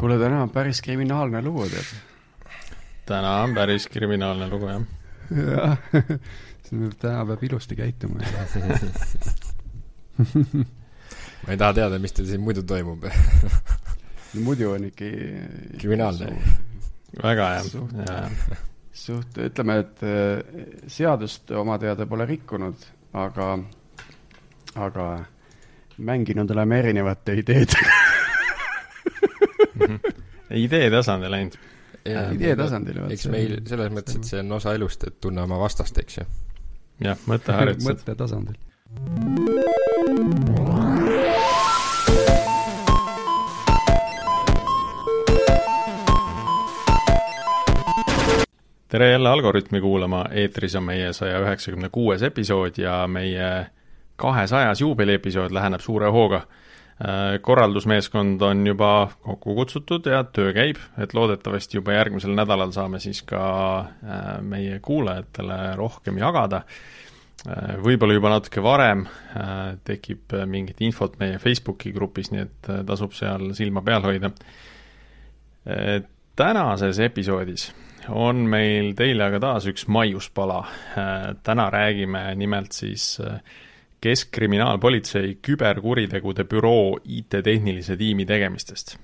kuule, täna on päris kriminaalne lugu, tead. täna on päris kriminaalne lugu, jah. jah, täna peab ilusti käituma ma ei taha teada, mis teil siin muidu toimub no muidu on ikka kriminaalne. väga hea. suht, ütleme, et eh, seadust oma teada pole rikkunud, aga, aga mänginud oleme erinevate ideedega idee tasandil ainult. idee tasandil. eks meil selles mõttes, et see on osa elust, et tunne oma vastast, eks ju. jah, mõtteharjutused mõtte tasandil. tere jälle Algorütmi kuulama, eetris on meie saja üheksakümne kuues episood ja meie kahesajas juubeliepisood läheneb suure hooga. Korraldusmeeskond on juba kokku kutsutud ja töö käib, et loodetavasti juba järgmisel nädalal saame siis ka äh, meie kuulajatele rohkem jagada. Äh, võib-olla juba natuke varem äh, tekib mingit infot meie Facebooki grupis, nii et tasub seal silma peal hoida. tänases episoodis on meil teile aga taas üks maiuspala. täna räägime nimelt siis Keskkriminaalpolitsei küberkuritegude büroo IT-tehnilise tiimi tegemistest.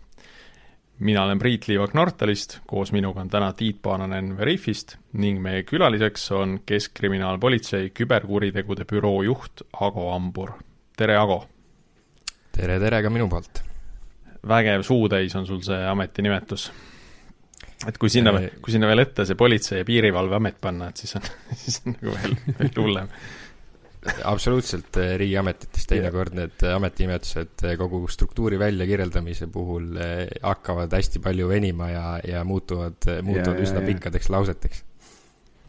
mina olen Priit Liivak Nortalist, koos minuga on täna Tiit Paananen Veriffist ning meie külaliseks on Keskkriminaalpolitsei küberkuritegude büroo juht Ago Ambur. tere, Ago! tere, tere ka minu poolt! vägev suutäis on sul see ametinimetus et kui sinna, kui sinna veel ette see Politsei- ja Piirivalveamet panna, et siis on, siis on nagu veel, veel hullem. Absoluutselt, eh, riigiametites teinekord need ametinimetused eh, kogu struktuuri väljakirjeldamise puhul eh, hakkavad hästi palju venima ja, ja muutuvad, muutuvad ja, üsna ja, pikkadeks lauseteks.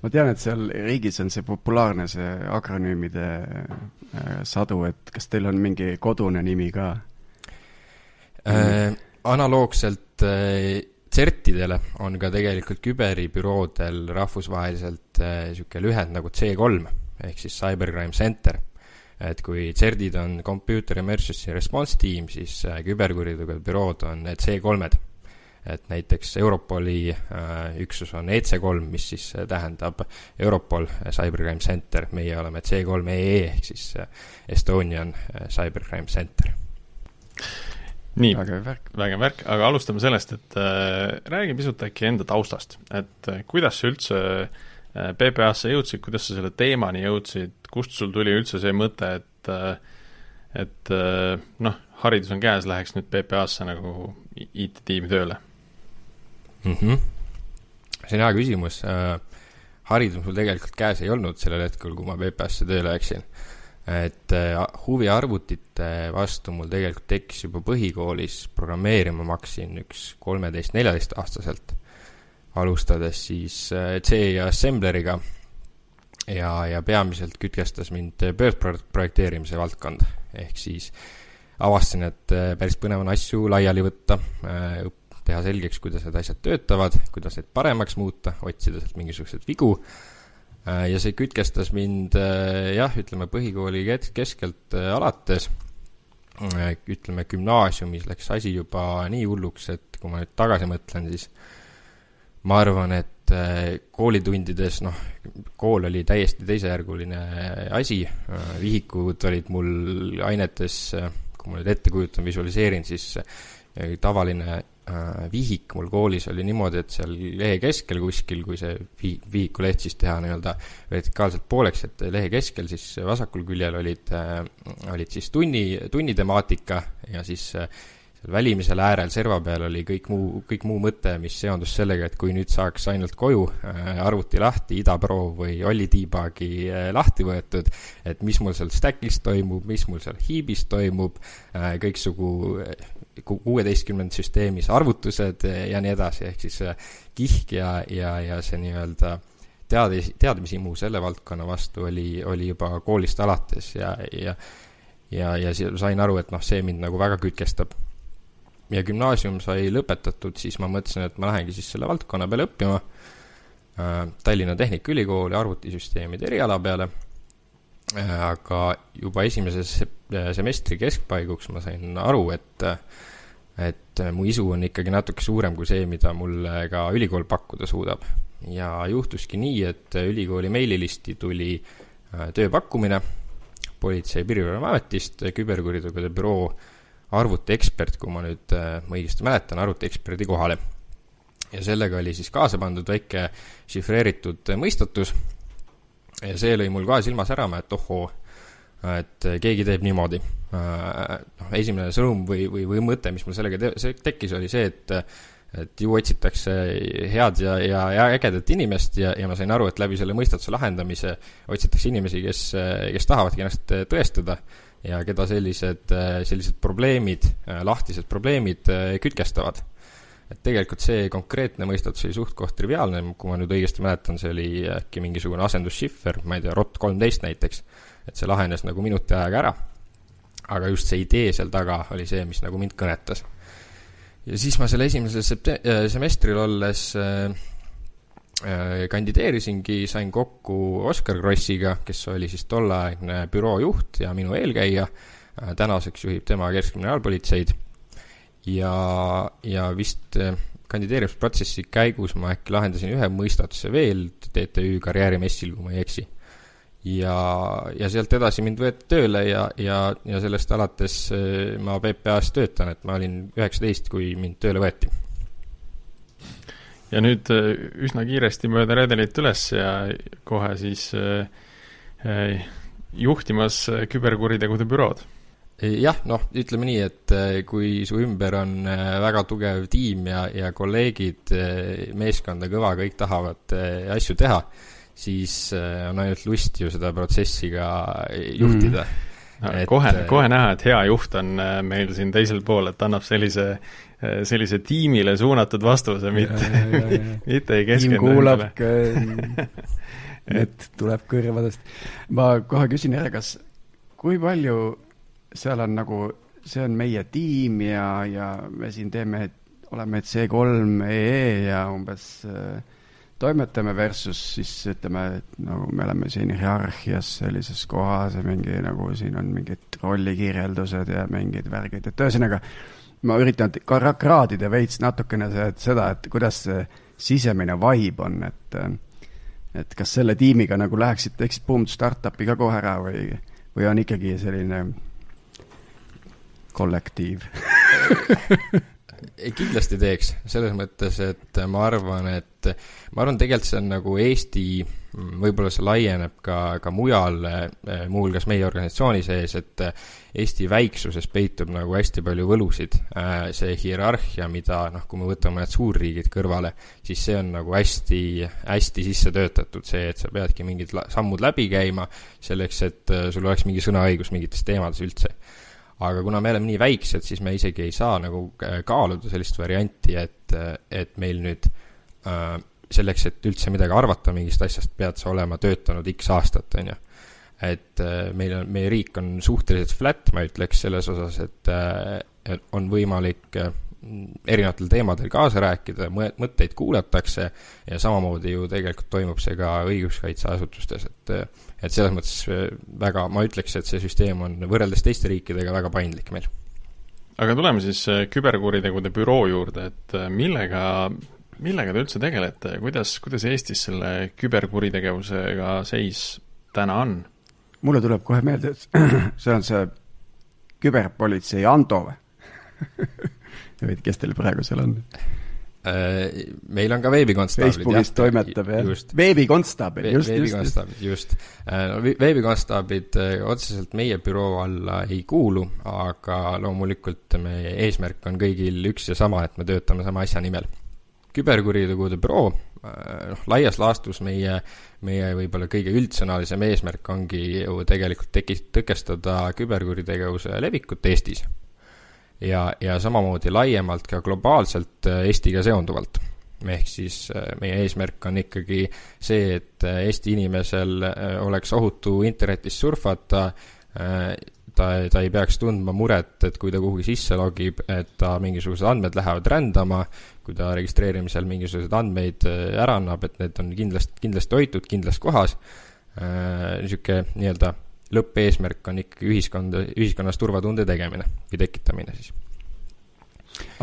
ma tean, et seal riigis on see populaarne, see akronüümide sadu, et kas teil on mingi kodune nimi ka äh,? analoogselt CERT-idele on ka tegelikult küberibüroodel rahvusvaheliselt niisugune lühend nagu C3 ehk siis Cybercrime Center. et kui CERT-id on Computer Emergency Response Team, siis küberkuritegude bürood on C3-d. et näiteks Europoli äh, üksus on EC3, mis siis tähendab Europol Cybercrime Center, meie oleme C3EE ehk siis Estonian Cybercrime Center. Nii, vägev värk, vägev värk, aga alustame sellest, et äh, räägi pisut äkki enda taustast, et äh, kuidas sa üldse äh, PPA-sse jõudsid, kuidas sa selle teemani jõudsid, kust sul tuli üldse see mõte, et äh, et äh, noh, haridus on käes, läheks nüüd PPA-sse nagu IT-tiimi tööle mm? -hmm. see on hea küsimus äh,. haridus mul tegelikult käes ei olnud sellel hetkel, kui ma PPA-sse tööle läksin et äh, huvi arvutite vastu mul tegelikult tekkis juba põhikoolis, programmeerima ma hakkasin üks kolmeteist-neljateistaastaselt, alustades siis äh, C ja Assembleriga. Ja, ja peamiselt kütkestas mind pöördprojekteerimise valdkond, ehk siis avastasin, et äh, päris põnev on asju laiali võtta, teha selgeks, kuidas need asjad töötavad, kuidas neid paremaks muuta, otsida sealt mingisuguseid vigu. Äh, ja see kütkestas mind äh, jah, ütleme põhikooli keskelt äh, alates, ütleme gümnaasiumis läks asi juba nii hulluks, et kui ma nüüd tagasi mõtlen, siis ma arvan, et koolitundides, noh, kool oli täiesti teisejärguline asi, vihikud olid mul ainetes, kui ma nüüd ette kujutan, visualiseerin, siis tavaline äh, vihik mul koolis oli niimoodi, et seal lehe keskel kuskil, kui see vi-, vihikuleht siis teha nii-öelda vertikaalselt pooleks, et lehe keskel siis vasakul küljel olid äh,, olid siis tunni, tunnitemaatika ja siis äh, välimisel äärel serva peal oli kõik muu, kõik muu mõte, mis seondus sellega, et kui nüüd saaks ainult koju äh, arvuti lahti, Ida-Pro või Olli Tiibagi äh, lahti võetud, et mis mul seal stack'is toimub, mis mul seal hiibis toimub äh,, kõiksugu kuueteistkümnenda süsteemis arvutused ja nii edasi, ehk siis kihk ja, ja, ja see nii-öelda teadis, teadmishimu selle valdkonna vastu oli, oli juba koolist alates ja, ja ja, ja sain aru, et noh, see mind nagu väga kütkestab. Ja gümnaasium sai lõpetatud, siis ma mõtlesin, et ma lähengi siis selle valdkonna peale õppima äh, Tallinna Tehnikaülikooli arvutisüsteemide eriala peale äh,, aga juba esimese semestri keskpaiguks ma sain aru, et et mu isu on ikkagi natuke suurem kui see, mida mulle ka ülikool pakkuda suudab. ja juhtuski nii, et ülikooli meililisti tuli tööpakkumine Politsei- ja Piirivalveametist, küberkuritegude büroo arvutiekspert, kui ma nüüd ma õigesti mäletan, arvutieksperdi kohale ja sellega oli siis kaasa pandud väike šifreeritud mõistatus. Ja see lõi mul kohe silma särama, et ohoo, et keegi teeb niimoodi. noh, esimene sõnum või, või, või mõte, mis mul sellega te tekkis, oli see, et et ju otsitakse head ja, ja, ja ägedat inimest ja, ja ma sain aru, et läbi selle mõistatuse lahendamise otsitakse inimesi, kes, kes tahavadki ennast tõestada ja keda sellised, sellised probleemid, lahtised probleemid kütkestavad. Et tegelikult see konkreetne mõistatus oli suht-koht triviaalne, kui ma nüüd õigesti mäletan, see oli äkki mingisugune asendusšiffer, ma ei tea, ROT kolmteist näiteks, et see lahenes nagu minuti ajaga ära, aga just see idee seal taga oli see, mis nagu mind kõnetas. ja siis ma selle esimesel septe-, äh, semestril olles äh, kandideerisingi, sain kokku Oskar Krossiga, kes oli siis tolleaegne büroo juht ja minu eelkäija, tänaseks juhib tema Keskkriminaalpolitseid ja, ja vist äh, kandideerimisprotsessi käigus ma äkki lahendasin ühe mõistatuse veel TTÜ karjäärimessil, kui ma ei eksi. ja, ja sealt edasi mind võeti tööle ja, ja, ja sellest alates äh, ma PPA-s töötan, et ma olin üheksateist, kui mind tööle võeti. Ja nüüd äh, üsna kiiresti mööda redelit üles ja kohe siis juhtimas küberkuritegude bürood. Jah, noh, ütleme nii, et kui su ümber on väga tugev tiim ja, ja kolleegid, meeskond on kõva, kõik tahavad asju teha, siis on ainult lust ju seda protsessi ka juhtida. Mm.. No, kohe, kohe näha, et hea juht on meil siin teisel pool, et annab sellise, sellise tiimile suunatud vastuse, mitte, mitte ei keskendu tiim kuulab, et tuleb kõrvadest. ma kohe küsin ära, kas, kui palju seal on nagu, see on meie tiim ja, ja me siin teeme, oleme C3 EE ja umbes äh, toimetame versus siis ütleme, et nagu me oleme siin hierarhias sellises kohas ja mingi nagu siin on mingid rollikirjeldused ja mingid värgid, et ühesõnaga ma üritan kraadida veits natukene seda, et kuidas see sisemine vibe on, et et kas selle tiimiga nagu läheksid, teeksid boom startup'i ka kohe ära või, või on ikkagi selline kollektiiv kindlasti teeks, selles mõttes, et ma arvan, et ma arvan, tegelikult see on nagu Eesti, võib-olla see laieneb ka, ka mujal, muuhulgas meie organisatsiooni sees, et Eesti väiksuses peitub nagu hästi palju võlusid. see hierarhia, mida noh, kui me võtame need suurriigid kõrvale, siis see on nagu hästi, hästi sisse töötatud, see, et sa peadki mingid sammud läbi käima selleks, et sul oleks mingi sõnaõigus mingites teemades üldse aga kuna me oleme nii väiksed, siis me isegi ei saa nagu äh, kaaluda sellist varianti, et, äh, et meil nüüd äh, selleks, et üldse midagi arvata mingist asjast, pead sa olema töötanud X aastat, on ju. et äh, meil on, meie riik on suhteliselt flat, ma ütleks selles osas, et on võimalik erinevatel teemadel kaasa rääkida, mõtteid kuulatakse ja samamoodi ju tegelikult toimub see ka õiguskaitseasutustes, et et selles mõttes väga, ma ütleks, et see süsteem on võrreldes teiste riikidega väga paindlik meil. aga tuleme siis äh, küberkuritegude büroo juurde, et äh, millega, millega te üldse tegelete ja kuidas, kuidas Eestis selle küberkuritegevusega seis täna on? mulle tuleb kohe meelde, et see on see küberpolitsei Ando või või kes teil praegu seal on? Äh, meil on ka veebikonstaablid. Facebookis jah, toimetab jah, veebikonstaabel, just, just, just.. Äh, veebikonstaablid äh, otseselt meie büroo alla ei kuulu, aga loomulikult meie eesmärk on kõigil üks ja sama, et me töötame sama asja nimel. küberkuritegude büroo, noh, laias laastus meie, meie võib-olla kõige üldsõnalisem eesmärk ongi ju tegelikult teki-, tõkestada küberkuritegevuse levikut Eestis ja, ja samamoodi laiemalt ka globaalselt äh, Eestiga seonduvalt. ehk siis äh, meie eesmärk on ikkagi see, et äh, Eesti inimesel oleks ohutu internetis surfata, ta, ta ei peaks tundma muret, et kui ta kuhugi sisse logib, et ta mingisugused andmed lähevad rändama, kui ta registreerimisel mingisuguseid andmeid ära annab, et need on kindlasti, kindlasti hoitud kindlas kohas, niisugune nii-öelda lõppeesmärk on ikkagi ühiskonda, ühiskonnas turvatunde tegemine või tekitamine siis.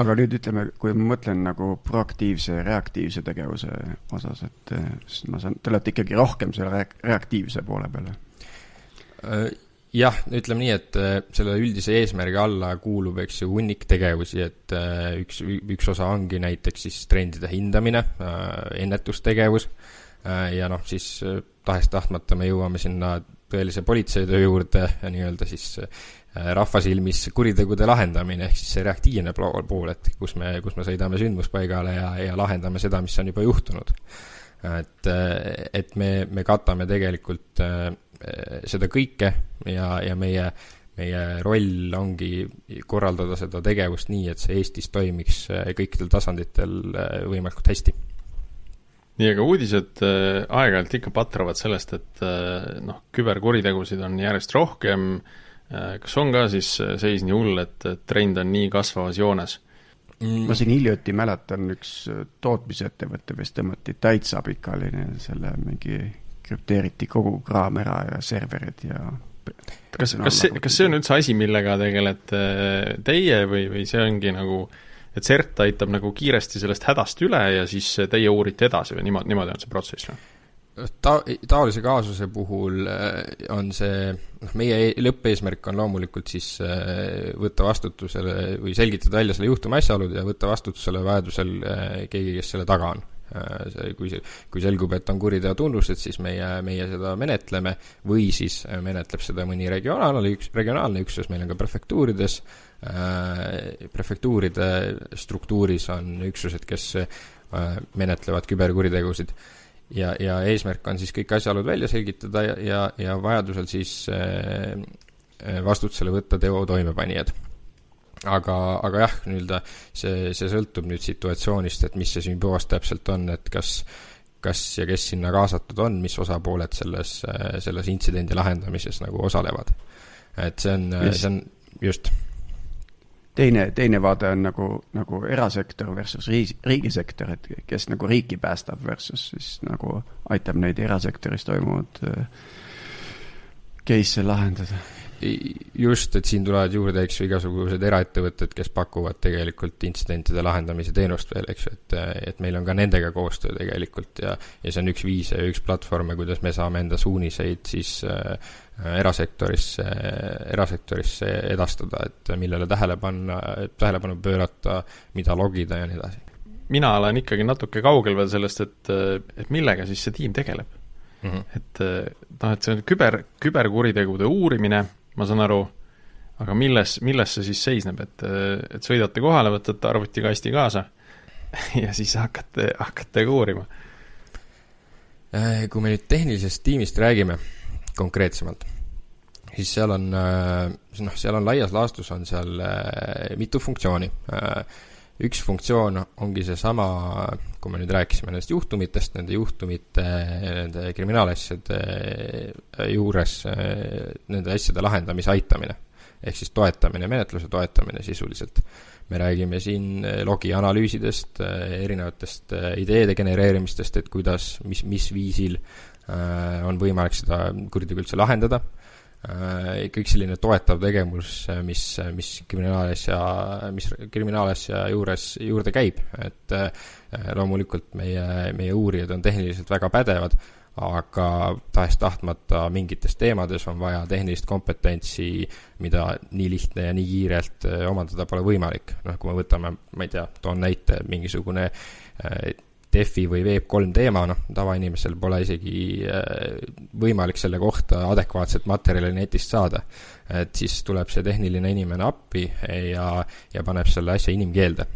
aga nüüd ütleme, kui ma mõtlen nagu proaktiivse ja reaktiivse tegevuse osas, et siis ma saan, te olete ikkagi rohkem selle reak-, reaktiivse poole peal? jah, ütleme nii, et selle üldise eesmärgi alla kuulub, eks ju, hunnik tegevusi, et üks, üks osa ongi näiteks siis trendide hindamine, ennetustegevus ja noh, siis tahes-tahtmata me jõuame sinna tõelise politseitöö juurde nii-öelda siis äh, rahva silmis kuritegude lahendamine, ehk siis see reaktiivne pool, et kus me, kus me sõidame sündmuspaigale ja, ja lahendame seda, mis on juba juhtunud. et, äh, et me, me katame tegelikult äh, seda kõike ja, ja meie, meie roll ongi korraldada seda tegevust nii, et see Eestis toimiks kõikidel tasanditel võimalikult hästi nii, aga uudised äh, aeg-ajalt ikka patravad sellest, et äh, noh, küberkuritegusid on järjest rohkem äh,, kas on ka siis seis nii hull, et, trend on nii kasvavas joones mm.? ma siin hiljuti mäletan, üks tootmisettevõte vist tõmmati täitsa pikali, selle mingi krüpteeriti kogu kraam ära ja serverid ja kas, kas see, kas see on üldse asi, millega tegelete teie või, või see ongi nagu äh, et CERT aitab nagu kiiresti sellest hädast üle ja siis teie uurite edasi või niimoodi, niimoodi on see protsess või? ta-, taolise kaasuse puhul äh, on see, noh, meie e-, lõppeesmärk on loomulikult siis äh, võtta vastutusele või selgitada välja selle juhtumi asjaolud ja võtta vastutusele vajadusel äh, keegi, kes selle taga on. See, kui kui selgub, et on kuriteo tunnused, siis meie, meie seda menetleme. Või siis menetleb seda mõni regionaalne üks, regionaalne üksus, meil on ka prefektuurides. Äh, prefektuuride struktuuris on üksused, kes äh, menetlevad küberkuritegusid. Ja, ja eesmärk on siis kõik asjaolud välja selgitada ja, ja, ja vajadusel siis äh, vastutusele võtta teo toimepanijad. Aga, aga jah, nii-öelda see, see sõltub nüüd situatsioonist, et mis see sümbioos täpselt on, et kas kas ja kes sinna kaasatud on, mis osapooled selles, selles intsidendi lahendamises nagu osalevad. et see on, see on just teine, teine vaade on nagu, nagu erasektor versus riigi, riigisektor, et kes nagu riiki päästab versus siis nagu aitab neid erasektoris toimuvad äh, case'e lahendada. Just, et siin tulevad juurde, eks ju, igasugused eraettevõtted, kes pakuvad tegelikult intsidentide lahendamise teenust veel, eks ju, et, et meil on ka nendega koostöö tegelikult ja, ja see on üks viise ja üks platvorme, kuidas me saame enda suuniseid siis äh, erasektorisse, erasektorisse edastada, et millele tähele panna, tähelepanu pöörata, mida logida ja nii edasi. mina olen ikkagi natuke kaugel veel sellest, et, et millega siis see tiim tegeleb mm. -hmm. et noh, et see on küber, küberkuritegude uurimine, ma saan aru, aga milles, milles see siis seisneb, et, et sõidate kohale, võtate arvutikasti kaasa ja siis hakkate, hakkate uurima? Äh, kui me nüüd tehnilisest tiimist räägime konkreetsemalt, siis seal on, äh, noh, seal on laias laastus on seal äh, mitu funktsiooni. Äh, üks funktsioon ongi seesama, kui me nüüd rääkisime nendest juhtumitest, nende juhtumite, nende kriminaalasjade juures nende asjade lahendamise aitamine. ehk siis toetamine, menetluse toetamine sisuliselt. me räägime siin logi analüüsidest, erinevatest ideede genereerimistest, et kuidas, mis, mis viisil Äh, on võimalik seda kuritegu üldse lahendada, äh, kõik selline toetav tegevus, mis, mis kriminaalasja, mis kriminaalasja juures, juurde käib, et äh, loomulikult meie, meie uurijad on tehniliselt väga pädevad, aga tahes-tahtmata mingites teemades on vaja tehnilist kompetentsi, mida nii lihtne ja nii kiirelt omandada pole võimalik. noh, kui me võtame, ma ei tea, toon näite, mingisugune Defi või Web3 teema, noh, tavainimesel pole isegi äh, võimalik selle kohta adekvaatset materjali netist saada. et siis tuleb see tehniline inimene appi ja, ja paneb selle asja inimkeelde.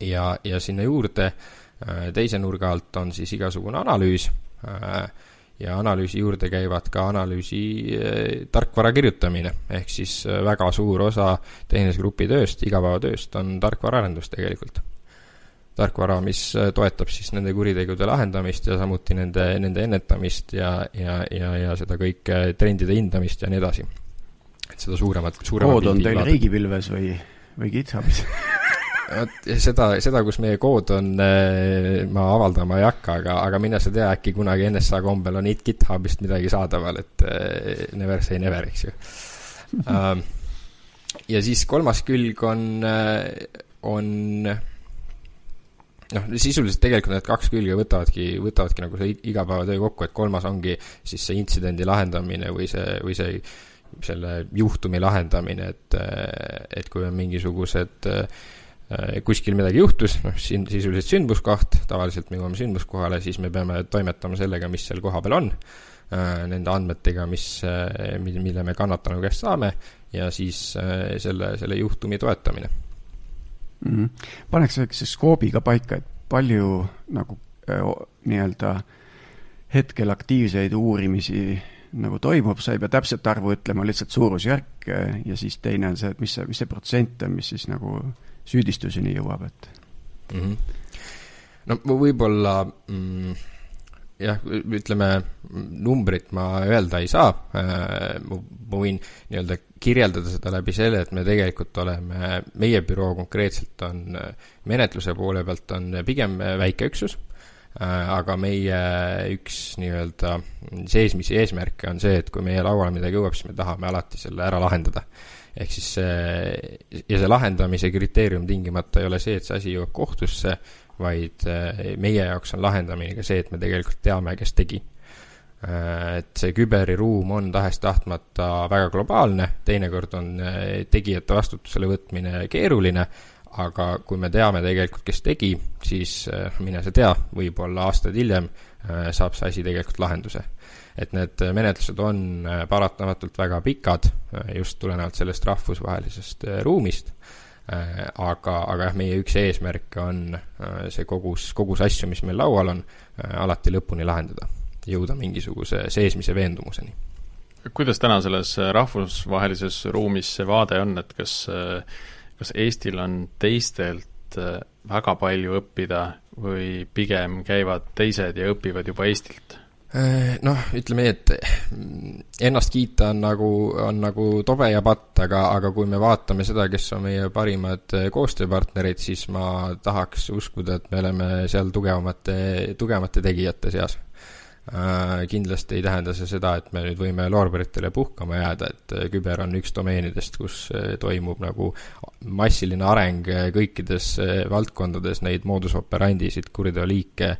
ja, ja sinna juurde äh, teise nurga alt on siis igasugune analüüs äh, ja analüüsi juurde käivad ka analüüsi tarkvara kirjutamine, ehk siis väga suur osa tehnilise grupi tööst, igapäevatööst on tarkvaraarendus tegelikult tarkvara, mis äh, toetab siis nende kuritegude lahendamist ja samuti nende, nende ennetamist ja, ja, ja, ja seda kõike trendide hindamist ja nii edasi. et seda suuremat, suuremat kood on teil riigipilves või, või GitHubis vot seda, seda, kus meie kood on, äh, ma avaldama ei hakka, aga, aga mine sa tea, äkki kunagi NSA kombel on GitHubist midagi saadaval, et äh, never say never, eks ju. Um, ja siis kolmas külg on on noh, sisuliselt tegelikult need kaks külge võtavadki, võtavadki nagu see igapäevatöö kokku, et kolmas ongi siis see intsidendi lahendamine või see, või see selle juhtumi lahendamine, et, et kui on mingisugused kuskil midagi juhtus, noh, siin sisuliselt sündmuskoht, tavaliselt me jõuame sündmuskohale, siis me peame toimetama sellega, mis seal kohapeal on, nende andmetega, mis, mille me kannatanu käest saame, ja siis selle, selle juhtumi toetamine mm. -hmm. paneks väikese skoobi ka paika, et palju nagu nii-öelda hetkel aktiivseid uurimisi nagu toimub, sa ei pea täpset arvu ütlema, lihtsalt suurusjärk ja siis teine on see, et mis see, mis see protsent on, mis siis nagu süüdistuseni jõuab, et mm. -hmm. no võib-olla mm, jah, ütleme, numbrit ma öelda ei saa, ma võin nii-öelda kirjeldada seda läbi selle, et me tegelikult oleme, meie büroo konkreetselt on menetluse poole pealt on pigem väike üksus, aga meie üks nii-öelda seesmisi eesmärke on see, et kui meie lauale midagi jõuab, siis me tahame alati selle ära lahendada. ehk siis see, ja see lahendamise kriteerium tingimata ei ole see, et see asi jõuab kohtusse, vaid meie jaoks on lahendamine ka see, et me tegelikult teame, kes tegi Äh, et see küberiruum on tahes-tahtmata väga globaalne, teinekord on äh, tegijate vastutusele võtmine keeruline, aga kui me teame tegelikult, kes tegi, siis äh, mine sa tea, võib-olla aastaid hiljem saab see asi tegelikult lahenduse. et need menetlused on paratamatult väga pikad, just tulenevalt sellest rahvusvahelisest ruumist, aga, aga jah, meie üks eesmärke on see kogus, kogus asju, mis meil laual on, alati lõpuni lahendada jõuda mingisuguse seesmise veendumuseni. kuidas täna selles rahvusvahelises ruumis see vaade on, et kas, kas Eestil on teistelt väga palju õppida või pigem käivad teised ja õpivad juba Eestilt? Noh, ütleme nii, et ennast kiita on nagu, on nagu tobe ja patt, aga, aga kui me vaatame seda, kes on meie parimad koostööpartnerid, siis ma tahaks uskuda, et me oleme seal tugevamate, tugevamate tegijate seas Äh, kindlasti ei tähenda see seda, et me nüüd võime loorberitele puhkama jääda, et äh, küber on üks domeenidest, kus äh, toimub nagu massiline areng kõikides valdkondades, neid moodus operandisid, kuriteoliike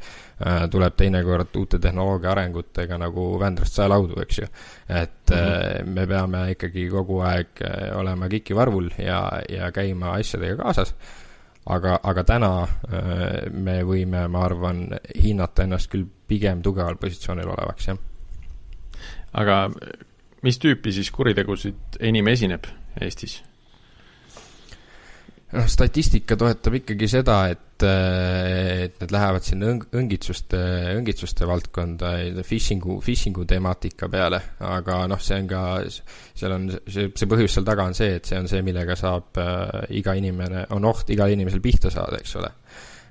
tuleb teinekord uute tehnoloogia arengutega nagu Vändrast saelaudu, eks ju. et mm -hmm. me peame ikkagi kogu aeg olema kikivarvul ja, ja käima asjadega kaasas aga, aga täna äh, me võime, ma arvan, hinnata ennast küll pigem tugeval positsioonil olevaks, jah. aga mis tüüpi siis kuritegusid enim esineb Eestis? noh, statistika toetab ikkagi seda, et, äh, et need lähevad sinna õng-, õngitsuste, õngitsuste valdkonda, phishing'u, phishing'u temaatika peale, aga noh, see on ka, seal on, see, see põhjus seal taga on see, et see on see, millega saab äh, iga inimene, on oht igal inimesel pihta saada, eks ole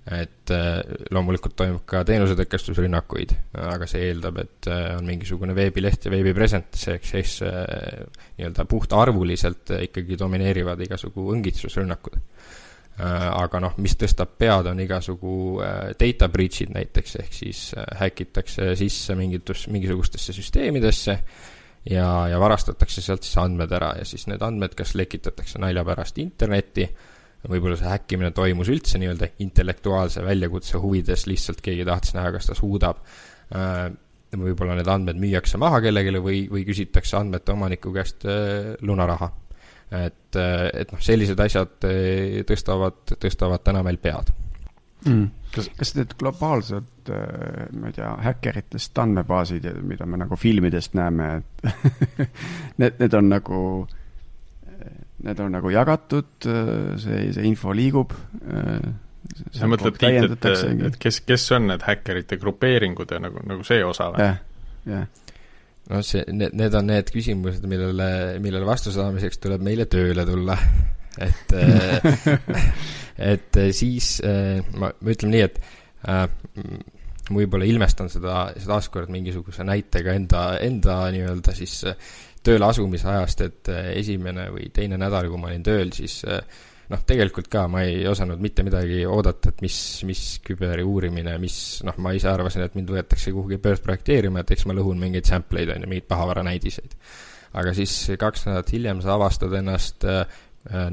et äh, loomulikult toimub ka teenusetõkestusrünnakuid, aga see eeldab, et äh, on mingisugune veebileht ja veebipresent, ehk siis äh, nii-öelda puhtarvuliselt ikkagi domineerivad igasugu õngitsusrünnakud. aga noh, mis tõstab pead, on igasugu data breach'id näiteks, ehk siis häkitakse sisse mingitus, mingisugustesse süsteemidesse ja, ja varastatakse sealt siis andmed ära ja siis need andmed kas lekitatakse nalja pärast internetti võib-olla see häkkimine toimus üldse nii-öelda intellektuaalse väljakutse huvides, lihtsalt keegi tahtis näha, kas ta suudab. Äh, võib-olla need andmed müüakse maha kellelegi või, või küsitakse andmete omaniku käest äh, lunaraha. et, äh, et noh, sellised asjad tõstavad, tõstavad täna meil pead mm.. kas, kas need globaalsed, ma ei tea, häkkeritest andmebaasid, mida me nagu filmidest näeme, et need, need on nagu need on nagu jagatud, see, see info liigub. sa mõtled, Tiit, et, et kes, kes on need häkkerite grupeeringud ja nagu, nagu see osa või? jah, jah. noh, see, need, need on need küsimused, millele, millele vastuse saamiseks tuleb meile tööle tulla. et et siis ma, ma ütlen nii, et äh, võib-olla ilmestan seda, seda taaskord mingisuguse näitega enda, enda nii-öelda siis tööle asumise ajast, et äh, esimene või teine nädal, kui ma olin tööl, siis äh, noh, tegelikult ka ma ei osanud mitte midagi oodata, et mis, mis küberi uurimine, mis noh, ma ise arvasin, et mind võetakse kuhugi börsprojekteerima, et eks ma lõhun mingeid sampleid, on ju, mingeid pahavara näidiseid. aga siis kaks nädalat hiljem sa avastad ennast äh,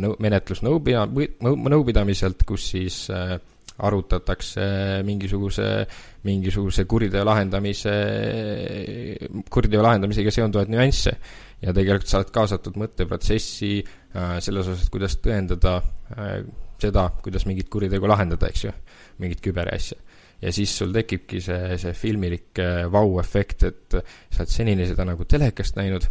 nõu-, menetlus nõupida-, nõupidamiselt, kus siis äh, arutatakse mingisuguse, mingisuguse kuriteo lahendamise, kuriteo lahendamisega seonduvaid nüansse. ja tegelikult sa oled kaasatud mõtteprotsessi äh, selles osas, kuidas tõendada äh, seda, kuidas mingit kuritegu lahendada, eks ju, mingit küberasja ja siis sul tekibki see, see filmilik äh, vau-efekt, et sa oled senini seda nagu telekast näinud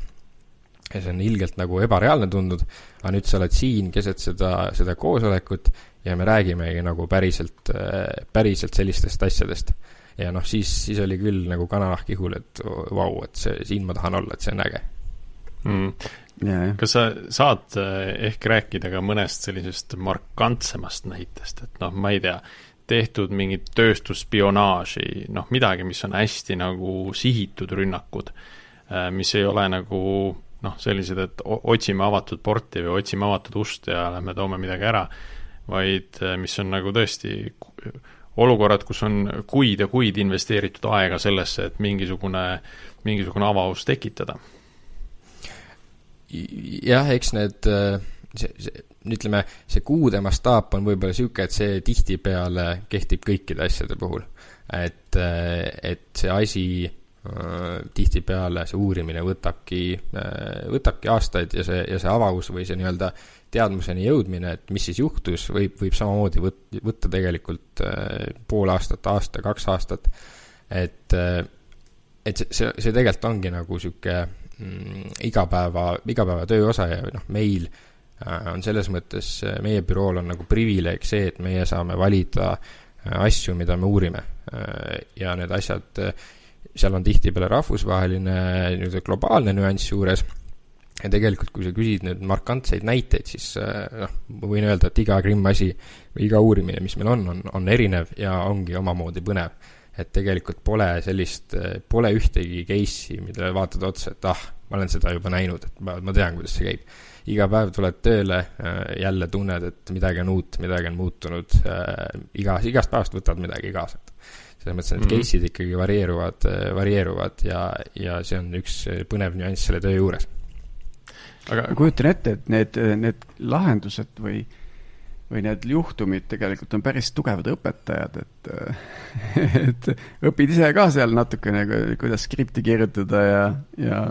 ja see on ilgelt nagu ebareaalne tundnud, aga nüüd sa oled siin keset seda, seda koosolekut ja me räägimegi nagu päriselt, äh, päriselt sellistest asjadest. ja noh, siis, siis oli küll nagu kananahk ihul, et vau, et see, siin ma tahan olla, et see on äge mm.. Yeah. kas sa saad äh, ehk rääkida ka mõnest sellisest markantsemast näitest, et noh, ma ei tea, tehtud mingit tööstusspionaaži, noh, midagi, mis on hästi nagu sihitud rünnakud, äh, mis ei ole nagu noh, sellised, et otsime avatud porti või otsime avatud ust ja lähme toome midagi ära vaid äh, mis on nagu tõesti olukorrad, kus on kuid ja kuid investeeritud aega sellesse, et mingisugune, mingisugune avavus tekitada. jah, eks need, äh, see, see, ütleme, see kuude mastaap on võib-olla niisugune, et see tihtipeale kehtib kõikide asjade puhul. et, äh, et see asi tihtipeale, see uurimine võtabki, võtabki aastaid ja see, ja see avavus või see nii-öelda teadmuseni jõudmine, et mis siis juhtus, võib, võib samamoodi võt-, võtta tegelikult äh, pool aastat, aasta, kaks aastat. et, äh, et see, see, see tegelikult ongi nagu sihuke mm, igapäeva, igapäevatöö osa ja noh, meil äh, on selles mõttes, meie bürool on nagu privileeg see, et meie saame valida asju, mida me uurime. ja need asjad, seal on tihtipeale rahvusvaheline nii-öelda globaalne nüanss juures ja tegelikult, kui sa küsid nüüd markantseid näiteid, siis äh, noh, ma võin öelda, et iga Krimm asi või iga uurimine, mis meil on, on, on erinev ja ongi omamoodi põnev. et tegelikult pole sellist, äh, pole ühtegi case'i, millele vaatad otsa, et ah, ma olen seda juba näinud, et ma, ma tean, kuidas see käib. iga päev tuled tööle, äh, jälle tunned, et midagi on uut, midagi on muutunud, iga, igast päevast võtad midagi kaasa, selles mõttes need mm -hmm. case'id ikkagi varieeruvad, varieeruvad ja, ja see on üks põnev nüanss selle töö juures aga kujutan ette, et need, need lahendused või, või need juhtumid tegelikult on päris tugevad õpetajad, et, et õpid ise ka seal natukene, kuidas skripti kirjutada ja, ja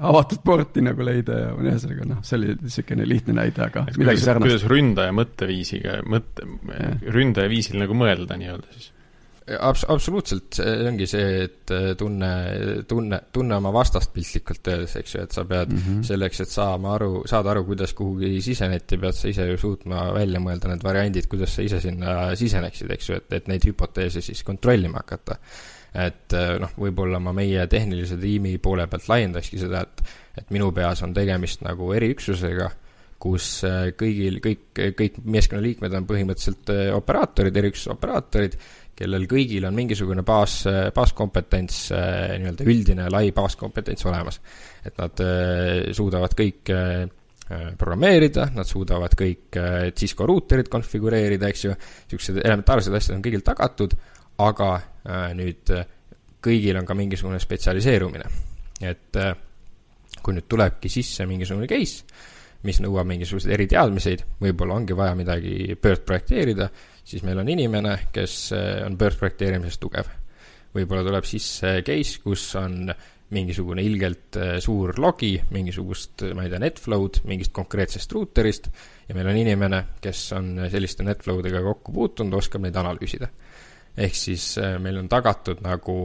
avatud porti nagu leida ja ühesõnaga noh, see oli niisugune lihtne näide, aga et midagi sarnast. kuidas ründaja mõtteviisiga, mõtte, ründaja viisil nagu mõelda nii-öelda siis Abs-, absoluutselt, see ongi see, et äh, tunne, tunne, tunne oma vastast piltlikult öeldes, eks ju, et sa pead mm -hmm. selleks, et saama aru, saada aru, kuidas kuhugi siseneti, pead sa ise ju suutma välja mõelda need variandid, kuidas sa ise sinna siseneksid, eks ju, et, et neid hüpoteese siis kontrollima hakata. et äh, noh, võib-olla ma meie tehnilise tiimi poole pealt laiendakski seda, et et minu peas on tegemist nagu eriüksusega, kus äh, kõigil, kõik, kõik meeskonnaliikmed on põhimõtteliselt operaatorid, eriüksuse operaatorid, kellel kõigil on mingisugune baas, baaskompetents, äh, nii-öelda üldine lai baaskompetents olemas. et nad äh, suudavad kõik äh, programmeerida, nad suudavad kõik Cisco ruuterid konfigureerida, eks ju, niisugused elementaarsed asjad on kõigil tagatud, aga nüüd kõigil on ka mingisugune spetsialiseerumine. et kui nüüd tulebki sisse mingisugune case, mis nõuab mingisuguseid eriteadmiseid, võib-olla ongi vaja midagi pöördprojekteerida, siis meil on inimene, kes eh, on börsprojekteerimises tugev. võib-olla tuleb sisse case, kus on mingisugune ilgelt eh, suur logi mingisugust, ma ei tea, netflow'd mingist konkreetsest ruuterist ja meil on inimene, kes on selliste netflow dega kokku puutunud, oskab neid analüüsida. ehk siis eh, meil on tagatud nagu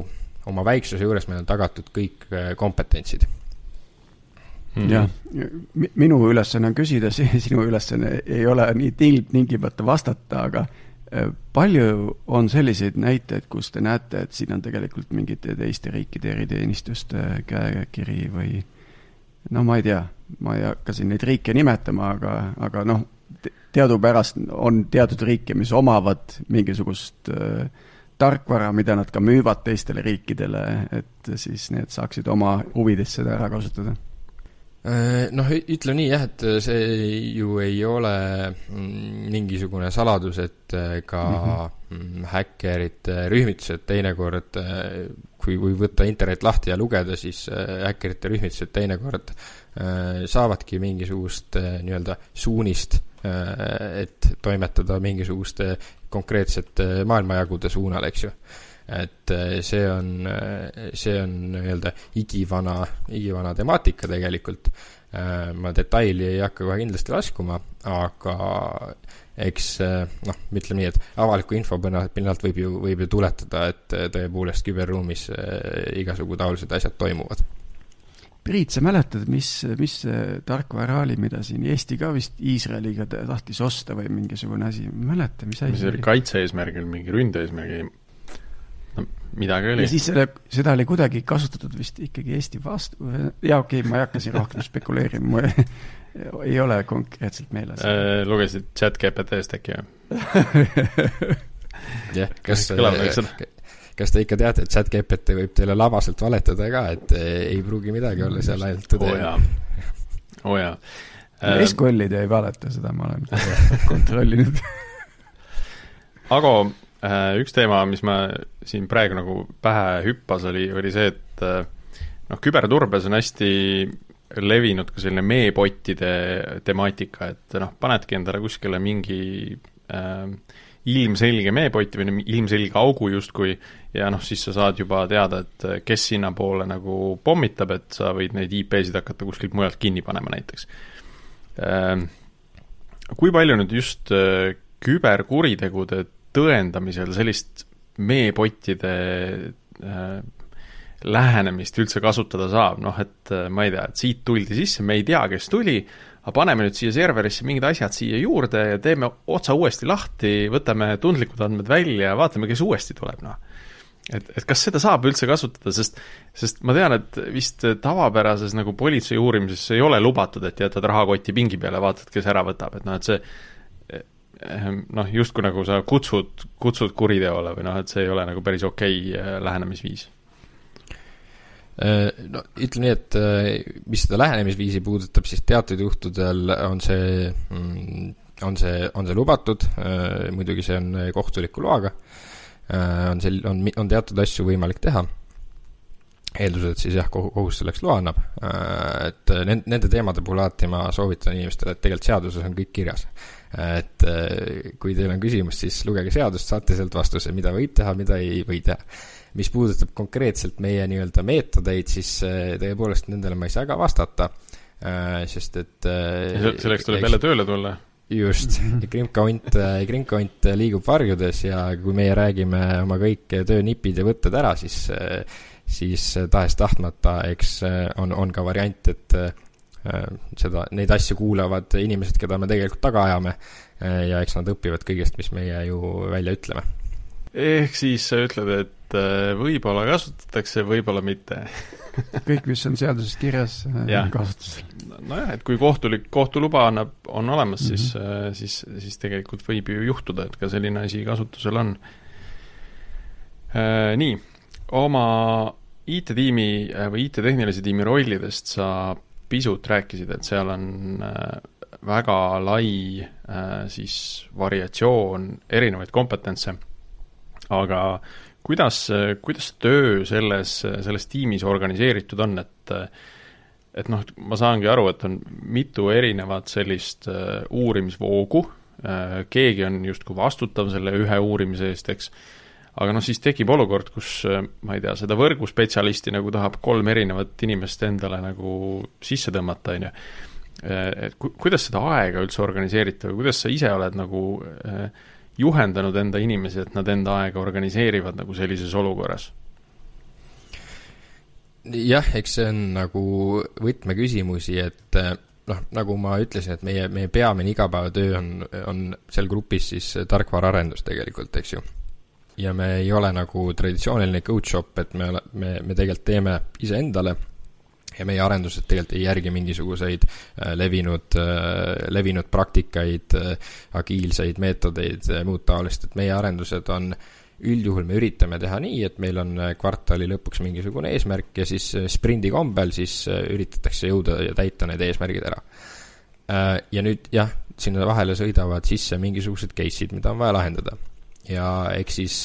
oma väiksuse juures meil on tagatud kõik kompetentsid mm. jah, minu ülesanne on küsida, sinu ülesanne ei ole nii tingimata vastata, aga Äh, palju on selliseid näiteid, kus te näete, et siin on tegelikult mingite teiste riikide eriteenistuste käekiri või no ma ei tea, ma ei hakka siin neid riike nimetama, aga, aga noh, teadupärast on teatud riike, mis omavad mingisugust äh, tarkvara, mida nad ka müüvad teistele riikidele, et siis need saaksid oma huvides seda ära kasutada Äh, noh, ütleme nii jah, et see ju ei ole mm, mingisugune saladus, et äh, ka mm -hmm. häkkerite rühmitused teinekord, äh, kui, kui võtta internet lahti ja lugeda, siis häkkerite rühmitused teinekord saavadki mingisugust nii-öelda suunist, et toimetada mingisuguste konkreetsete maailmajagude suunal, eks ju et eh, see on, eh, see on nii-öelda igivana, igivana temaatika tegelikult. Eh, ma detaili ei hakka kohe kindlasti laskuma, aga eks noh, ütleme nii, et avaliku info pinnalt võib ju, võib ju tuletada, et tõepoolest küberruumis igasugu taolised asjad toimuvad Priit, sa mäletad, mis, mis tarkvara oli, mida siin Eesti ka vist Iisraeliga tahtis osta või mingisugune asi, ma ei mäleta, mis asi see oli? kaitse-eesmärgil, mingi ründe-eesmärgi no midagi oli. ja siis selle, seda oli kuidagi kasutatud vist ikkagi Eesti vastu, jaa, okei okay,, ma ei hakka siin rohkem spekuleerima, mul ei ole konkreetselt meeles äh,. lugesid chat GPT-st äkki või? jah, kas kas te ikka teate, et chat GPT võib teile labaselt valetada ka, et ei pruugi midagi olla seal ainult tõde. oo oh, jaa, oo oh, jaa. SQL-id ei valeta, seda ma olen kontrollinud Ago Äh, üks teema, mis ma siin praegu nagu pähe hüppas, oli, oli see, et äh, noh, küberturbes on hästi levinud ka selline meepottide temaatika, et noh, panedki endale kuskile mingi äh, ilmselge meepott või ilmselge augu justkui ja noh, siis sa saad juba teada, et kes sinnapoole nagu pommitab, et sa võid neid IP-sid hakata kuskilt mujalt kinni panema näiteks äh,. kui palju nüüd just äh, küberkuritegude tõendamisel sellist meepottide äh, lähenemist üldse kasutada saab, noh et äh, ma ei tea, et siit tuldi sisse, me ei tea, kes tuli, aga paneme nüüd siia serverisse mingid asjad siia juurde ja teeme otsa uuesti lahti, võtame tundlikud andmed välja ja vaatame, kes uuesti tuleb, noh. et, et kas seda saab üldse kasutada, sest, sest ma tean, et vist tavapärases nagu politsei uurimises ei ole lubatud, et jätad rahakoti pingi peale, vaatad, kes ära võtab, et noh, et see noh, justkui nagu sa kutsud, kutsud kuriteole või noh, et see ei ole nagu päris okei okay äh, lähenemisviis. Äh, no ütleme nii, et äh, mis seda lähenemisviisi puudutab, siis teatud juhtudel on see, mm, on see, on see lubatud, muidugi see on kohtuliku loaga, on sel-, on, on teatud asju võimalik teha eeldusel, et siis jah, kohus selleks loa annab. et nende teemade puhul alati ma soovitan inimestele, et tegelikult seaduses on kõik kirjas et äh, kui teil on küsimus, siis lugege seadust, saate sealt vastuse, mida võib teha, mida ei või teha. mis puudutab konkreetselt meie nii-öelda meetodeid, siis äh, tõepoolest nendele ma ei saa ka vastata, äh, sest et selleks tuleb jälle tööle tulla just, krimkaunt, krimkaunt liigub varjudes ja kui meie räägime oma kõik töönipid ja võtted ära, siis, siis tahes-tahtmata, eks on, on ka variant, et seda, neid asju kuulavad inimesed, keda me tegelikult taga ajame äh, ja eks nad õpivad kõigest, mis meie ju välja ütleme. ehk siis sa ütled, et äh, võib-olla kasutatakse, võib-olla mitte kõik, mis on seaduses kirjas, on kasutusel. nojah, et kui kohtulik, kohtuluba annab, on olemas mm, -hmm. siis, siis, siis tegelikult võib ju juhtuda, et ka selline asi kasutusel on. Nii, oma IT-tiimi või IT-tehnilise tiimi rollidest sa pisut rääkisid, et seal on äh, väga lai äh, siis variatsioon erinevaid kompetentse, aga kuidas, kuidas töö selles, selles tiimis organiseeritud on, et et noh, ma saangi aru, et on mitu erinevat sellist äh, uurimisvoogu, keegi on justkui vastutav selle ühe uurimise eest, eks, aga noh, siis tekib olukord, kus äh, ma ei tea, seda võrguspetsialisti nagu tahab kolm erinevat inimest endale nagu sisse tõmmata, on ju. Äh, et ku-, kuidas seda aega üldse organiseerite või kuidas sa ise oled nagu äh, juhendanud enda inimesi, et nad enda aega organiseerivad nagu sellises olukorras? jah, eks see on nagu võtmeküsimusi, et noh, nagu ma ütlesin, et meie, meie peamine igapäevatöö on, on seal grupis siis tarkvaraarendus tegelikult, eks ju ja me ei ole nagu traditsiooniline code shop, et me, me, me tegelikult teeme iseendale ja meie arendused tegelikult ei järgi mingisuguseid äh, levinud äh,, levinud praktikaid äh,, agiilseid meetodeid, muud taolist, et meie arendused on üldjuhul me üritame teha nii, et meil on kvartali lõpuks mingisugune eesmärk ja siis sprindi kombel siis üritatakse jõuda ja täita need eesmärgid ära. Ja nüüd jah, sinna vahele sõidavad sisse mingisugused case'id, mida on vaja lahendada. Ja eks siis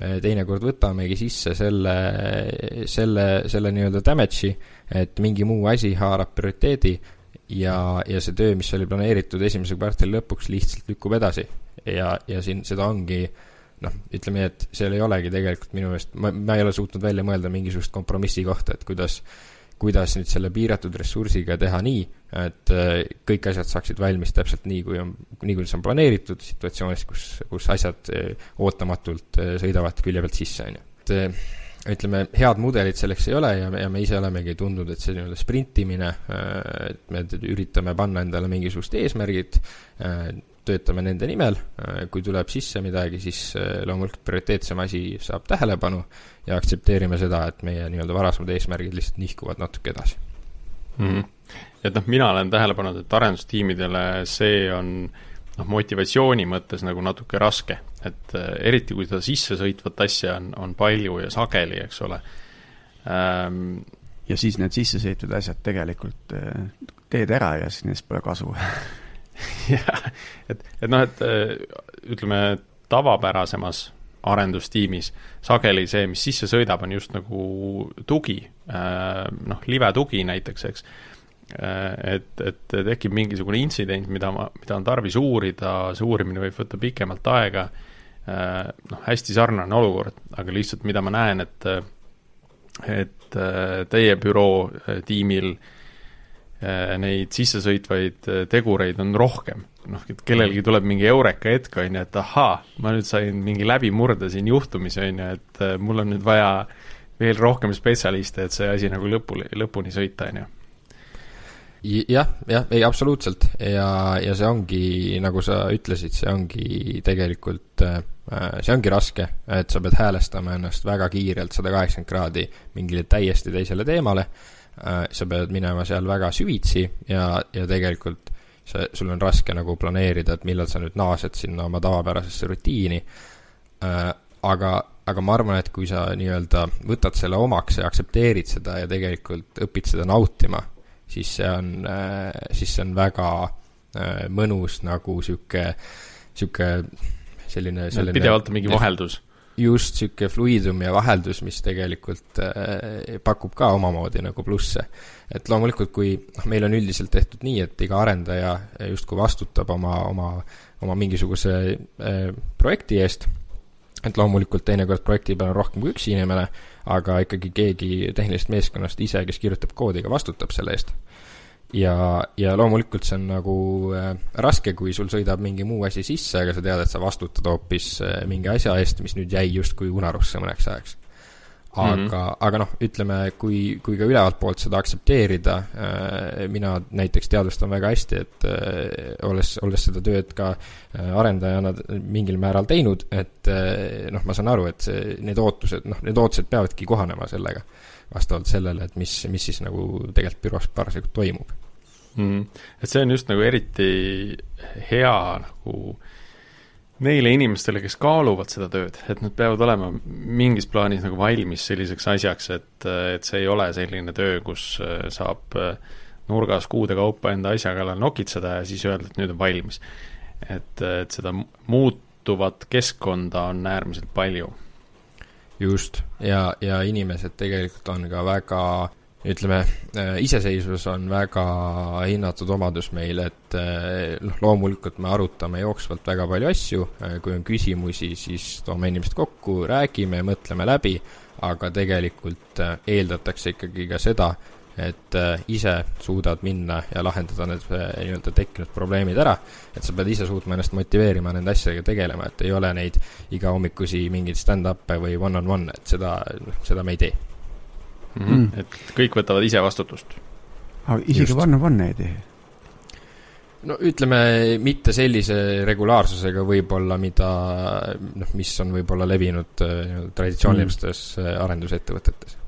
me teinekord võtamegi sisse selle, selle, selle nii-öelda damage'i, et mingi muu asi haarab prioriteedi ja, ja see töö, mis oli planeeritud esimese kvartali lõpuks, lihtsalt lükkub edasi. ja, ja siin seda ongi noh, ütleme nii, et seal ei olegi tegelikult minu meelest, ma, ma ei ole suutnud välja mõelda mingisugust kompromissi kohta, et kuidas kuidas nüüd selle piiratud ressursiga teha nii, et äh, kõik asjad saaksid valmis täpselt nii, kui on, nii kui see on planeeritud situatsioonis, kus, kus asjad äh, ootamatult äh, sõidavad külje pealt sisse, on ju. et ütleme, head mudelit selleks ei ole ja, ja me ise olemegi tundnud, et see nii-öelda sprintimine, et me üritame panna endale mingisugused eesmärgid, töötame nende nimel, kui tuleb sisse midagi, siis loomulikult prioriteetsem asi saab tähelepanu ja aktsepteerime seda, et meie nii-öelda varasemad eesmärgid lihtsalt nihkuvad natuke edasi mm. -hmm. et noh, mina olen tähele pannud, et arendustiimidele see on noh, motivatsiooni mõttes nagu natuke raske, et äh, eriti kui seda sissesõitvat asja on, on palju ja sageli, eks ole ähm,. ja siis need sissesõitvad asjad tegelikult äh, teed ära ja siis nendest pole kasu jah, et, et noh, et äh, ütleme, tavapärasemas arendustiimis sageli see, mis sisse sõidab, on just nagu tugi, äh, noh, live tugi näiteks, eks. Äh, et, et tekib mingisugune intsident, mida ma, mida on tarvis uurida, see uurimine võib võtta pikemalt aega, äh, noh, hästi sarnane olukord, aga lihtsalt mida ma näen, et et teie büroo tiimil neid sissesõitvaid tegureid on rohkem. Noh, et kellelgi tuleb mingi eureka hetk, on ju, et ahaa, ma nüüd sain mingi läbimurde siin juhtumis, on ju, et äh, mul on nüüd vaja veel rohkem spetsialiste, et see asi nagu lõpuni, lõpuni sõita, on ju. Jah, jah, ei absoluutselt. Ja, ja see ongi, nagu sa ütlesid, see ongi tegelikult, äh, see ongi raske, et sa pead häälestama ennast väga kiirelt sada kaheksakümmend kraadi mingile täiesti teisele teemale, äh, sa pead minema seal väga süvitsi ja, ja tegelikult see, sul on raske nagu planeerida, et millal sa nüüd naased sinna oma tavapärasesse rutiini. Äh,, aga, aga ma arvan, et kui sa nii-öelda võtad selle omaks ja aktsepteerid seda ja tegelikult õpid seda nautima, siis see on äh,, siis see on väga äh, mõnus nagu sihuke, sihuke selline, selline pidevalt on mingi vaheldus just niisugune fluidum ja vaheldus, mis tegelikult äh, pakub ka omamoodi nagu plusse. et loomulikult, kui noh, meil on üldiselt tehtud nii, et iga arendaja justkui vastutab oma, oma, oma mingisuguse äh, projekti eest, et loomulikult teinekord projekti peal on rohkem kui üks inimene, aga ikkagi keegi tehnilisest meeskonnast ise, kes kirjutab koodi, ka vastutab selle eest ja, ja loomulikult see on nagu äh, raske, kui sul sõidab mingi muu asi sisse, aga sa tead, et sa vastutad hoopis äh, mingi asja eest, mis nüüd jäi justkui unarusse mõneks ajaks. Aga mm, -hmm. aga noh, ütleme, kui, kui ka ülevalt poolt seda aktsepteerida äh,, mina näiteks teadvustan väga hästi, et äh, olles, olles seda tööd ka äh, arendajana mingil määral teinud, et äh, noh, ma saan aru, et see, need ootused, noh, need ootused peavadki kohanema sellega vastavalt sellele, et mis, mis siis nagu tegelikult büroos parasjagu toimub mm.. et see on just nagu eriti hea nagu neile inimestele, kes kaaluvad seda tööd, et nad peavad olema mingis plaanis nagu valmis selliseks asjaks, et, et see ei ole selline töö, kus äh, saab äh, nurgas kuude kaupa enda asja kallal nokitseda ja siis öelda, et nüüd on valmis. et, et seda muutuvat keskkonda on äärmiselt palju. just, ja, ja inimesed tegelikult on ka väga ütleme, äh, iseseisvus on väga hinnatud omadus meil, et äh, noh, loomulikult me arutame jooksvalt väga palju asju, äh, kui on küsimusi, siis toome inimesed kokku, räägime, mõtleme läbi, aga tegelikult eeldatakse ikkagi ka seda, et ise suudad minna ja lahendada need nii-öelda tekkinud probleemid ära, et sa pead ise suutma ennast motiveerima nende asjadega tegelema, et ei ole neid igahommikusi mingeid stand-up'e või one-on-one, -on -one, et seda, noh, seda me ei tee mm. -hmm. et kõik võtavad ise vastutust. aga isegi one-on-one ei tee? no ütleme, mitte sellise regulaarsusega võib-olla, mida noh, mis on võib-olla levinud äh, traditsioonilistes mm. arendusettevõtetes.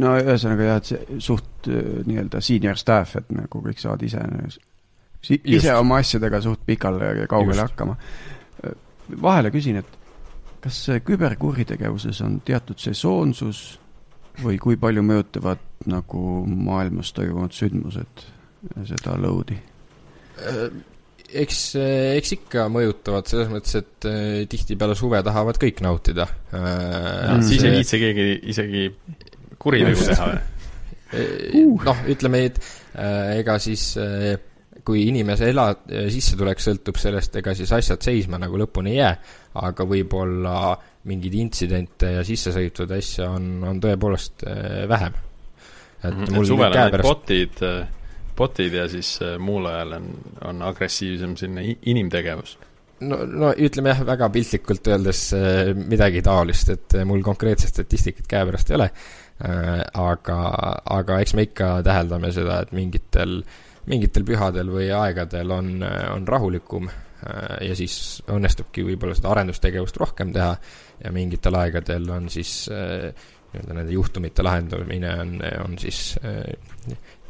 no ühesõnaga jah, et see suht äh, nii-öelda senior staff, et nagu kõik saavad ise, ise Just. oma asjadega suht pikale ja kaugele Just. hakkama. vahele küsin, et kas küberkuritegevuses on teatud sesoonsus või kui palju mõjutavad nagu maailmas toimuvad sündmused seda load'i? eks, eks ikka mõjutavad, selles mõttes, et äh, tihtipeale suve tahavad kõik nautida äh,. siis ei viitsi keegi isegi kuritegu teha või? uh. noh, ütleme, et äh, ega siis äh, kui inimese ela-, sissetulek sõltub sellest, ega siis asjad seisma nagu lõpuni ei jää, aga võib-olla mingeid intsidente ja sissesõitvaid asju on, on tõepoolest äh, vähem. et mm -hmm, mul suvel on need botid äh, botid ja siis äh, muul ajal on, on agressiivsem selline inimtegevus? no, no ütleme jah, väga piltlikult öeldes midagi taolist, et mul konkreetset statistikat käepärast ei ole, aga, aga eks me ikka täheldame seda, et mingitel, mingitel pühadel või aegadel on, on rahulikum ja siis õnnestubki võib-olla seda arendustegevust rohkem teha ja mingitel aegadel on siis nii-öelda nende juhtumite lahendamine on, on siis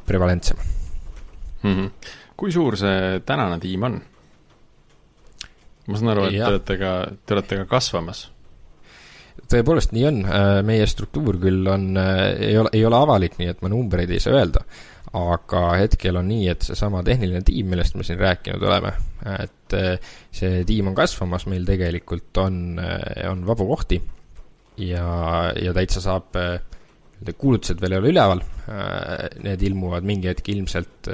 prevalentsem mm. -hmm. kui suur see tänane tiim on? ma saan aru, et ja. te olete ka, te olete ka kasvamas. tõepoolest nii on, äh, meie struktuur küll on, äh, ei ole, ei ole avalik, nii et ma numbreid ei saa öelda, aga hetkel on nii, et seesama tehniline tiim, millest me siin rääkinud oleme, et äh, see tiim on kasvamas, meil tegelikult on, on vabu kohti ja, ja täitsa saab kuulutused veel ei ole üleval, need ilmuvad mingi hetk ilmselt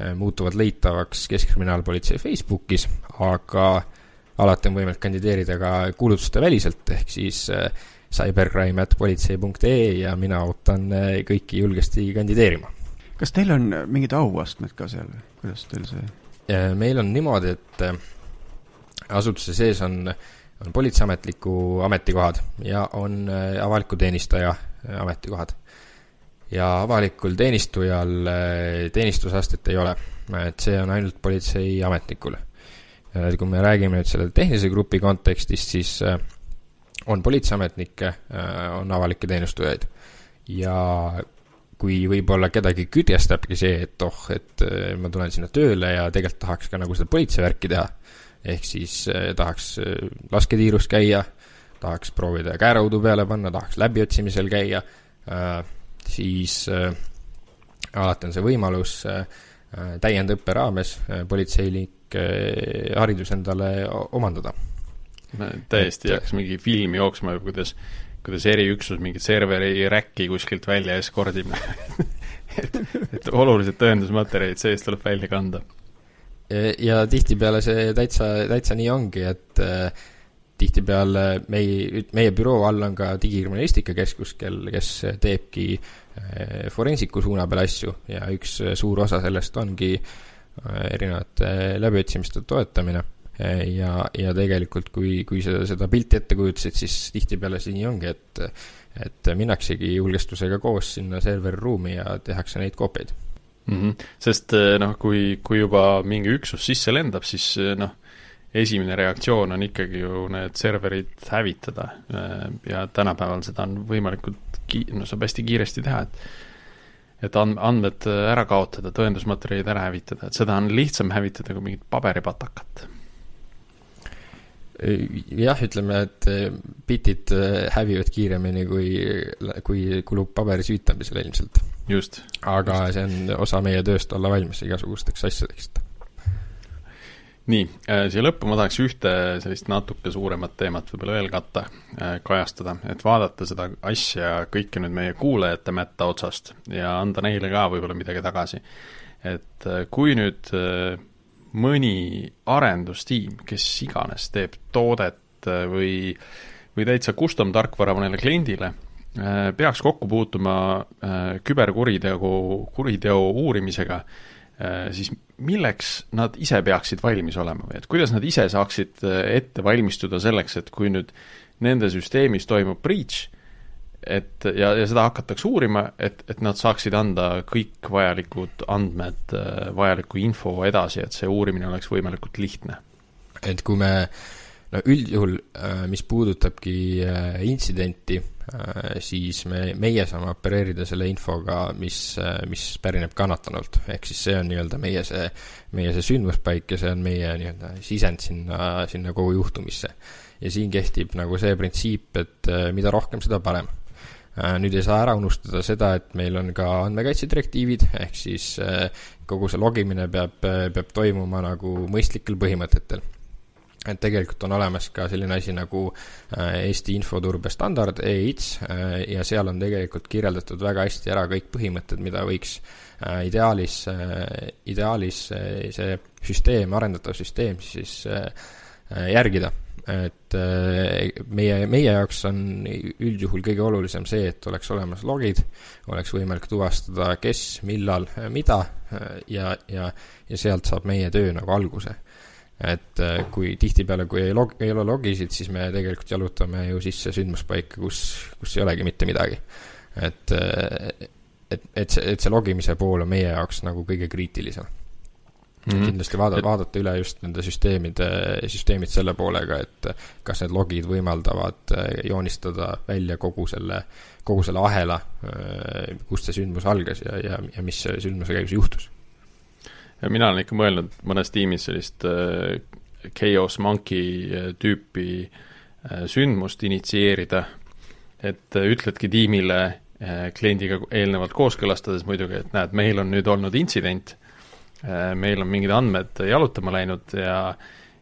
Äh, muutuvad leitavaks Keskkriminaalpolitsei Facebookis, aga alati on võimalik kandideerida ka kuulutuste väliselt, ehk siis äh, cybercrime.politsei.ee ja mina ootan äh, kõiki julgesti kandideerima. kas teil on mingid auastmed ka seal kuidas teil see? Meil on niimoodi, et asutuse sees on, on politseiametliku ametikohad ja on avaliku teenistaja ametikohad. Ja avalikul teenistujal teenistusastet ei ole, et see on ainult politseiametnikul. kui me räägime nüüd selle tehnilise grupi kontekstist, siis on politseiametnikke, on avalikke teenistujaid. Ja kui võib-olla kedagi küdjestabki see, et oh, et ma tulen sinna tööle ja tegelikult tahaks ka nagu seda politseivärki teha, ehk siis tahaks lasketiirus käia, tahaks proovida käeraudu peale panna, tahaks läbiotsimisel käia äh,, siis äh, alati on see võimalus äh, äh täiendõppe raames äh, politseilik äh, haridus endale omandada. ma täiesti et, hakkas mingi film jooksma, kuidas, kuidas eriüksus mingit serveri räkki kuskilt välja eskordib et, et olulised tõendusmaterjalid seest tuleb välja kanda. ja tihtipeale see täitsa, täitsa nii ongi, et äh, tihtipeale meie, meie büroo all on ka digikriminalistika keskus, kel, kes teebki eh, forensiku suuna peal asju ja üks suur osa sellest ongi eh, erinevate läbiotsimiste toetamine. Eh, ja, ja tegelikult, kui, kui sa seda pilti ette kujutasid, siis tihtipeale see nii ongi, et et minnaksegi julgestusega koos sinna serveriruumi ja tehakse neid koopiaid mm. -hmm. sest noh, kui, kui juba mingi üksus sisse lendab, siis noh, esimene reaktsioon on ikkagi ju need serverid hävitada ja tänapäeval seda on võimalikult ki-, no saab hästi kiiresti teha, et et and-, andmed ära kaotada, tõendusmaterjalid ära hävitada, et seda on lihtsam hävitada kui mingit paberipatakat. Jah, ütleme, et bitid hävivad kiiremini, kui, kui kulub paberi süütamisele ilmselt. just. aga just. see on osa meie tööst olla valmis igasugusteks asjadeks nii, äh, siia lõppu ma tahaks ühte sellist natuke suuremat teemat võib-olla veel katta, äh, kajastada, et vaadata seda asja kõike nüüd meie kuulajate mätta otsast ja anda neile ka võib-olla midagi tagasi. et äh, kui nüüd mõni arendustiim, kes iganes teeb toodet või, või täitsa custom tarkvara mõnele kliendile, peaks kokku puutuma küberkuritegu, kuriteo uurimisega, Äh, siis milleks nad ise peaksid valmis olema või et kuidas nad ise saaksid äh, ette valmistuda selleks, et kui nüüd nende süsteemis toimub breach, et ja, ja seda hakatakse uurima, et, et nad saaksid anda kõik vajalikud andmed, äh, vajaliku info edasi, et see uurimine oleks võimalikult lihtne? et kui me no üldjuhul, mis puudutabki intsidenti, Äh, siis me, meie saame opereerida selle infoga, mis, äh, mis pärineb kannatanult. ehk siis see on nii-öelda meie see, meie see sündmuspaik ja see on meie nii-öelda sisend sinna, sinna kogu juhtumisse. ja siin kehtib nagu see printsiip, et mida rohkem, seda parem nüüd ei saa ära unustada seda, et meil on ka andmekaitse direktiivid, ehk siis kogu see logimine peab, peab toimuma nagu mõistlikel põhimõtetel. Et tegelikult on olemas ka selline asi nagu äh, Eesti infoturbe standard, EITS, äh, ja seal on tegelikult kirjeldatud väga hästi ära kõik põhimõtted, mida võiks äh, ideaalis, ideaalis see süsteem, arendatav süsteem siis järgida. et meie, meie jaoks on üldjuhul kõige olulisem see, et oleks olemas logid, oleks võimalik tuvastada, kes, millal, mida ja, ja, ja sealt saab meie töö nagu alguse et äh, kui tihtipeale, kui ei log-, ei ole logisid, siis me tegelikult jalutame ju sisse sündmuspaika, kus, kus ei olegi mitte midagi. et, äh, et, et see, et see logimise pool on meie jaoks nagu kõige kriitilisem mm. -hmm. kindlasti vaada, vaadata üle just nende süsteemide, süsteemid selle poolega, et kas need logid võimaldavad äh, joonistada välja kogu selle, kogu selle ahela, kust see sündmus algas ja, ja, ja mis sündmuse käigus juhtus ja mina olen ikka mõelnud mõnes tiimis sellist äh, Chaos Monkey äh, tüüpi äh, sündmust initsieerida, et äh, ütledki tiimile äh, kliendiga eelnevalt kooskõlastades muidugi, et näed, meil on nüüd olnud intsident äh,, meil on mingid andmed jalutama läinud ja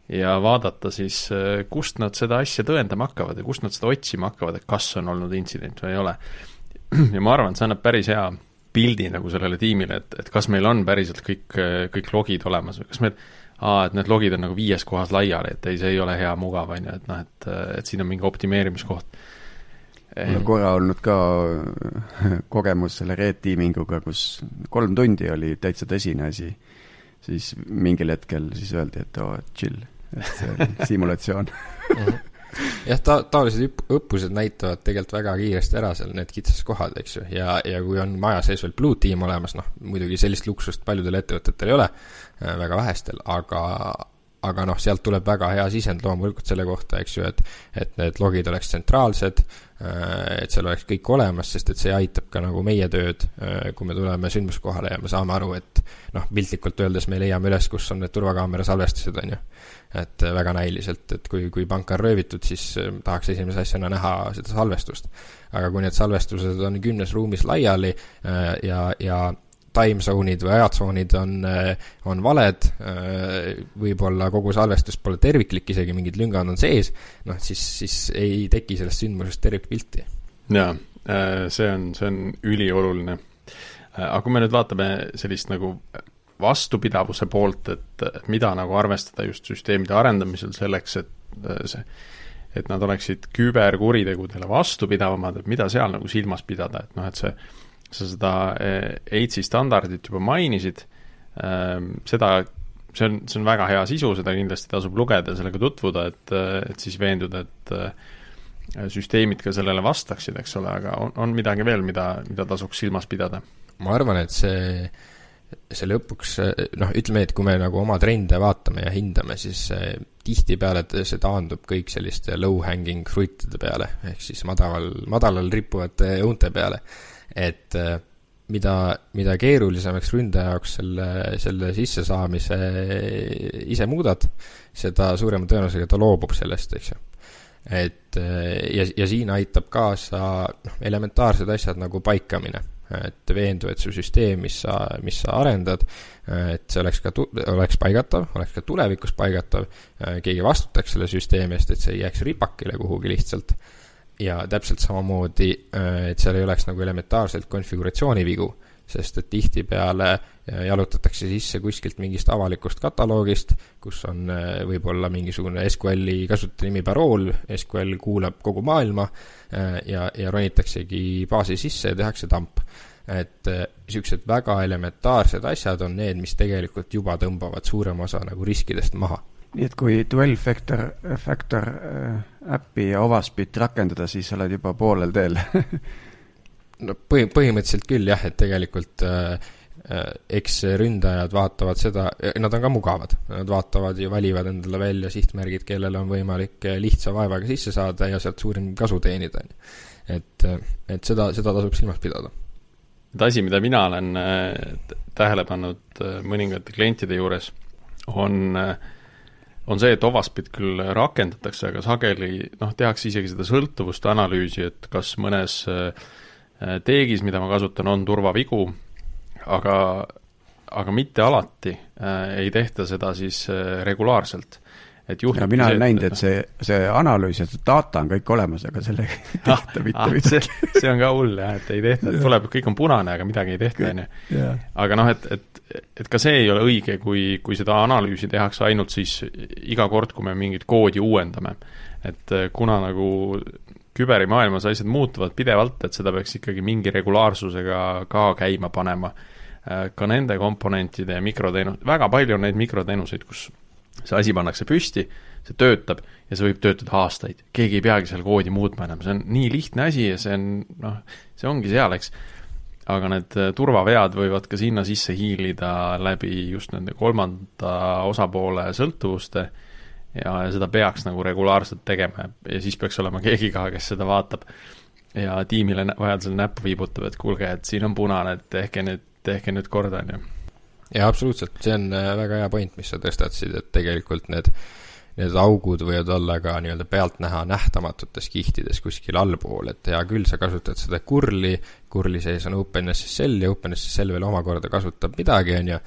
ja vaadata siis, äh, kust nad seda asja tõendama hakkavad ja kust nad seda otsima hakkavad, et kas on olnud intsident või ei ole. ja ma arvan, et see annab päris hea pildi nagu sellele tiimile, et, et kas meil on päriselt kõik, kõik logid olemas või kas meil aa, et need logid on nagu viies kohas laiali, et ei, see ei ole hea, mugav, on ju, et noh, et, et siin on mingi optimeerimiskoht. mul on korra olnud ka kogemus selle red teaming uga, kus kolm tundi oli täitsa tõsine asi, siis mingil hetkel siis öeldi, et oo oh,, chill, et see on simulatsioon. Mhm. Jah, ta-, taolised õppused näitavad tegelikult väga kiiresti ära seal need kitsaskohad, eks ju, ja, ja kui on maja sees veel blue team olemas, noh, muidugi sellist luksust paljudel ettevõtetel ei ole, äh, väga vähestel, aga, aga noh, sealt tuleb väga hea sisend loomulikult selle kohta, eks ju, et et need logid oleks tsentraalsed, äh, et seal oleks kõik olemas, sest et see aitab ka nagu meie tööd, äh, kui me tuleme sündmuskohale ja me saame aru, et noh, piltlikult öeldes me leiame üles, kus on need turvakaamera salvestused, on ju et äh, väga näiliselt, et kui, kui panka on röövitud, siis tahaks esimese asjana näha seda salvestust. aga kui need salvestused on kümnes ruumis laiali ja, ja time zone'id või ajatsoonid on, on valed, võib-olla kogu salvestus pole terviklik, isegi mingid lüngad on sees, noh siis, siis ei teki sellest sündmusest tervikpilti. jaa, see on, see on ülioluline. aga kui me nüüd vaatame sellist nagu vastupidavuse poolt, et, mida nagu arvestada just süsteemide arendamisel selleks, et äh, see, et nad oleksid küberkuritegudele vastupidavamad, et mida seal nagu silmas pidada, et noh, et see, sa seda äh, AIDSi standardit juba mainisid, ähm, seda, see on, see on väga hea sisu, seda kindlasti tasub lugeda sellega tutvuda, et, et siis veenduda, et äh, süsteemid ka sellele vastaksid, eks ole, aga on, on midagi veel, mida, mida tasuks silmas pidada? ma arvan, et see see lõpuks, noh, ütleme, et kui me nagu oma trende vaatame ja hindame, siis tihtipeale see taandub kõik selliste low-hanging fruit'ide peale, ehk siis madalal, madalal rippuvate õunte peale. Et eh, mida, mida keerulisemaks ründaja jaoks selle, selle sissesaamise ise muudad, seda suurema tõenäosusega ta loobub sellest, eks ju. Et eh, ja, ja siin aitab kaasa noh, elementaarsed asjad nagu paikamine. Et veendu, et su süsteem, mis sa, mis sa arendad, et see oleks ka, oleks paigatav, oleks ka tulevikus paigatav, keegi vastutaks selle süsteemi eest, et see ei jääks ripakile kuhugi lihtsalt, ja täpselt samamoodi, et seal ei oleks nagu elementaarselt konfiguratsioonivigu, sest et tihtipeale jalutatakse sisse kuskilt mingist avalikust kataloogist, kus on võib-olla mingisugune SQL-i kasutajanimi parool, SQL kuulab kogu maailma ja, ja ronitaksegi baasi sisse ja tehakse tamp et niisugused väga elementaarsed asjad on need, mis tegelikult juba tõmbavad suurema osa nagu riskidest maha. nii et kui 12 factor, factor äh, äppi ja Ovaspit rakendada, siis oled juba poolel teel. No põhi, põhimõtteliselt küll jah, et tegelikult äh, äh, eks ründajad vaatavad seda, nad on ka mugavad, nad vaatavad ja valivad endale välja sihtmärgid, kellele on võimalik lihtsa vaevaga sisse saada ja sealt suurim kasu teenida, on ju. et, et seda, seda tasub silmas pidada. Et asi, mida mina olen äh, tähele pannud äh, mõningate klientide juures, on, äh, on see, et Ovaspit küll rakendatakse, aga sageli noh, tehakse isegi seda sõltuvuste analüüsi, et kas mõnes teegis, mida ma kasutan, on turvavigu, aga, aga mitte alati äh, ei tehta seda siis äh, regulaarselt et juhtub ja mina olen näinud, et see, see analüüs ja see data on kõik olemas, aga sellega ei ah, tehta mitte ah, midagi. see on ka hull jah, et ei tehta, et tuleb, kõik on punane, aga midagi ei tehta, on ju. aga noh, et, et, et ka see ei ole õige, kui, kui seda analüüsi tehakse ainult siis iga kord, kui me mingit koodi uuendame. et eh, kuna nagu küberimaailmas asjad muutuvad pidevalt, et seda peaks ikkagi mingi regulaarsusega ka käima panema, eh, ka nende komponentide ja mikroteenus, väga palju on neid mikroteenuseid, kus see asi pannakse püsti, see töötab ja see võib töötada aastaid. keegi ei peagi seal koodi muutma enam, see on nii lihtne asi ja see on noh, see ongi seal, eks. aga need äh, turvavead võivad ka sinna sisse hiilida läbi just nende kolmanda osapoole sõltuvuste ja, seda peaks nagu regulaarselt tegema ja siis peaks olema keegi ka, kes seda vaatab ja tiimile vajadusel näppu viibutab, et kuulge, et siin on punane, et tehke nüüd, tehke nüüd korda, on ju jaa, absoluutselt, see on äh, väga hea point, mis sa tõstatasid, et tegelikult need, need augud võivad olla ka nii-öelda pealtnäha nähtamatutes kihtides kuskil allpool, et hea küll, sa kasutad seda curl'i, curl'i sees on OpenSSL ja OpenSSL veel omakorda kasutab midagi, on ju,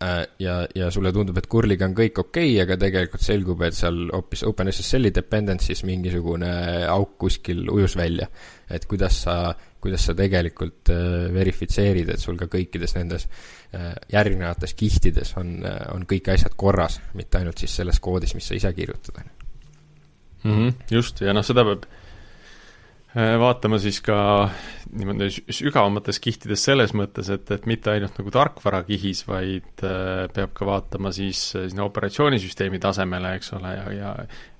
äh, ja, ja sulle tundub, et curl'iga on kõik okei okay,, aga tegelikult selgub, et seal hoopis OpenSSL-i dependency's mingisugune auk kuskil ujus välja. et kuidas sa, kuidas sa tegelikult äh, verifitseerid, et sul ka kõikides nendes Äh, järgnevates kihtides on, äh, on kõik asjad korras, mitte ainult siis selles koodis, mis sa ise kirjutad, on ju. Mhm, just, ja noh, seda peab vaatama siis ka niimoodi sügavamates kihtides selles mõttes, et, et mitte ainult nagu tarkvarakihis, vaid peab ka vaatama siis sinna operatsioonisüsteemi tasemele, eks ole, ja, ja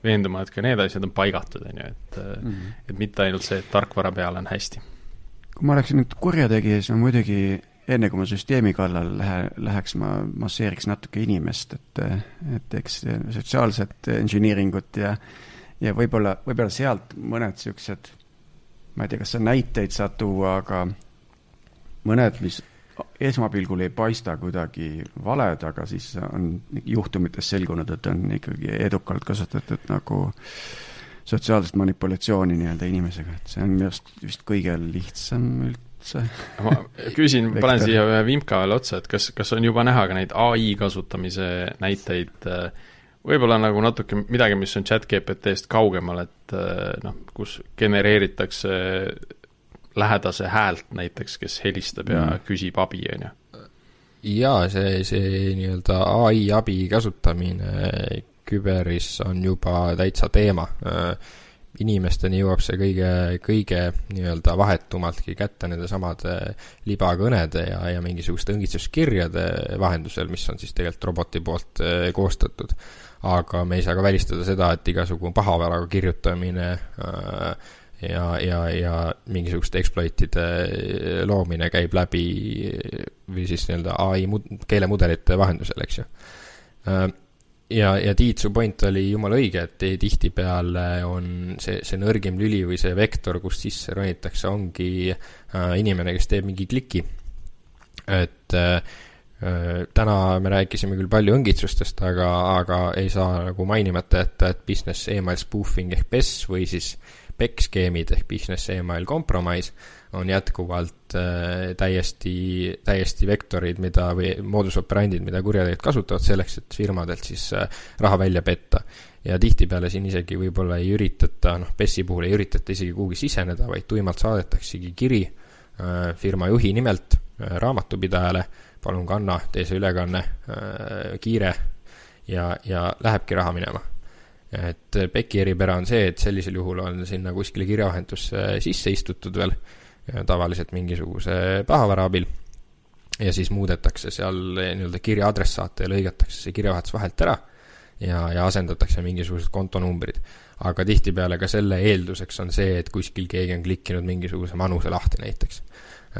veenduma, et ka need asjad on paigatud, on ju, et mm -hmm. et mitte ainult see, et tarkvara peal on hästi. Kui ma oleksin nüüd kurjategija, siis ma muidugi enne kui ma süsteemi kallal lähe, läheks, ma masseeriks natuke inimest, et, et eks sotsiaalset engineering ut ja, ja võib-olla, võib-olla sealt mõned niisugused, ma ei tea, kas sa näiteid saad tuua, aga mõned, mis esmapilgul ei paista kuidagi valed, aga siis on juhtumites selgunud, et on ikkagi edukalt kasutatud nagu sotsiaalset manipulatsiooni nii-öelda inimesega, et see on minu arust vist kõige lihtsam üld-, üldse. ma küsin, panen siia ühe vimka veel otsa, et kas, kas on juba näha ka neid ai kasutamise näiteid, võib-olla nagu natuke midagi, mis on chat GPT-st kaugemal, et noh, kus genereeritakse lähedase häält näiteks, kes helistab ja mm. küsib abi, on ju? jaa, see, see nii-öelda ai abi kasutamine küberis on juba täitsa teema inimesteni jõuab see kõige, kõige nii-öelda vahetumaltki kätte nendesamade libakõnede ja, ja mingisuguste õngitsuskirjade vahendusel, mis on siis tegelikult roboti poolt eh, koostatud. aga me ei saa ka välistada seda, et igasugu pahavaraga kirjutamine äh, ja, ja, ja mingisuguste exploit'ide loomine käib läbi või siis nii-öelda ai mud-, keelemudelite vahendusel, eks ju ja, ja Tiit, su point oli jumala õige, et tihtipeale on see, see nõrgim lüli või see vektor, kust sisse ronitakse, ongi äh, inimene, kes teeb mingi kliki. et äh, äh, täna me rääkisime küll palju õngitsustest, aga, aga ei saa nagu mainimata jätta, et business email spoofing ehk PES või siis PEC skeemid ehk business email compromise on jätkuvalt äh, täiesti, täiesti vektorid, mida või moodus operandid, mida kurjategijad kasutavad selleks, et firmadelt siis äh, raha välja petta. ja tihtipeale siin isegi võib-olla ei üritata, noh, PES-i puhul ei üritata isegi kuhugi siseneda, vaid tuimalt saadetaksegi kiri äh, firma juhi nimelt raamatupidajale, palun kanna, tee see ülekanne kiire ja, ja lähebki raha minema. Et PEC-i eripära on see, et sellisel juhul on sinna kuskile kirjavahendusse sisse istutud veel tavaliselt mingisuguse pahavara abil ja siis muudetakse seal nii-öelda kirja adressaate ja lõigatakse see kirjavahetus vahelt ära ja, ja asendatakse mingisugused kontonumbrid. aga tihtipeale ka selle eelduseks on see, et kuskil keegi on klikkinud mingisuguse manuse lahti näiteks.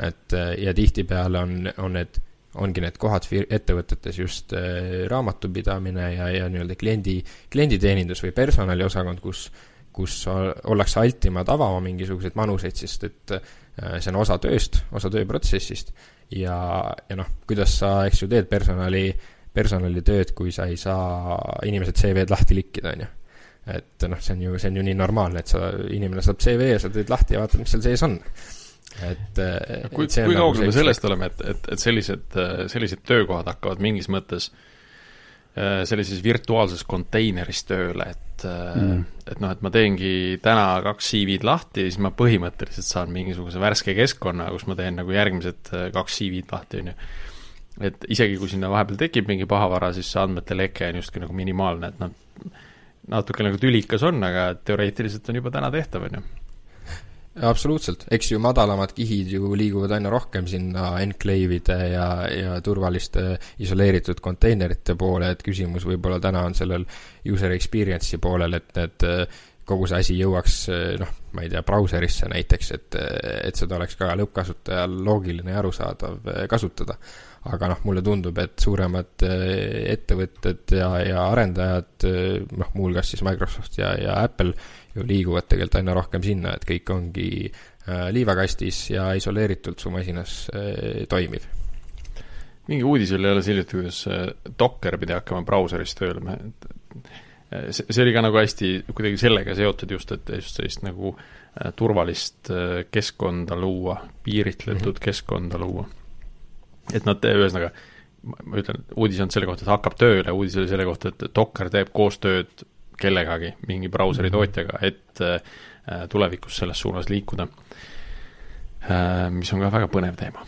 et ja tihtipeale on, on need, ongi need kohad ettevõtetes just äh, raamatupidamine ja, ja nii-öelda kliendi, klienditeenindus või personaliosakond, kus kus ollakse altimad avama mingisuguseid manuseid, sest et see on osa tööst, osa tööprotsessist ja, ja noh, kuidas sa, eks ju, teed personali personalitööd, kui sa ei saa inimesed CV-d lahti likkida, on ju. et noh, see on ju, see on ju nii normaalne, et sa, inimene saab CV ja sa teed lahti ja vaatad, mis seal sees on. et kui, kui nagu kaugel me sellest oleme, et, et, et sellised, sellised töökohad hakkavad mingis mõttes sellises virtuaalses konteineris tööle, et mm., et noh, et ma teengi täna kaks CV-d lahti ja siis ma põhimõtteliselt saan mingisuguse värske keskkonna, kus ma teen nagu järgmised kaks CV-d lahti, on ju et isegi kui sinna vahepeal tekib mingi pahavara, siis see andmete leke on justkui nagu minimaalne, et noh, natuke nagu tülikas on, aga teoreetiliselt on juba täna tehtav, on ju absoluutselt, eks ju madalamad kihid ju liiguvad aina rohkem sinna enkleivide ja, ja turvaliste isoleeritud konteinerite poole, et küsimus võib-olla täna on sellel user experience'i poolel, et need kogu see asi jõuaks noh, ma ei tea, brauserisse näiteks, et, et seda oleks ka lõppkasutajal loogiline ja arusaadav kasutada. Aga noh, mulle tundub, et suuremad äh, ettevõtted ja, ja arendajad, äh, noh, muuhulgas siis Microsoft ja, ja Apple ju liiguvad tegelikult aina rohkem sinna, et kõik ongi äh, liivakastis ja isoleeritult su masinas toimiv. mingi uudis oli alles hiljuti, kuidas Docker pidi hakkama brauseris tööle, see, see oli ka nagu hästi kuidagi sellega seotud just, et just sellist nagu turvalist keskkonda luua, piiritletud mm -hmm. keskkonda luua et nad, ühesõnaga, ma ütlen, uudis olnud selle kohta, et hakkab tööle, uudis oli selle kohta, et Docker teeb koostööd kellegagi, mingi brauseri mhm. tootjaga, et äh, tulevikus selles suunas liikuda äh,. mis on ka väga põnev teema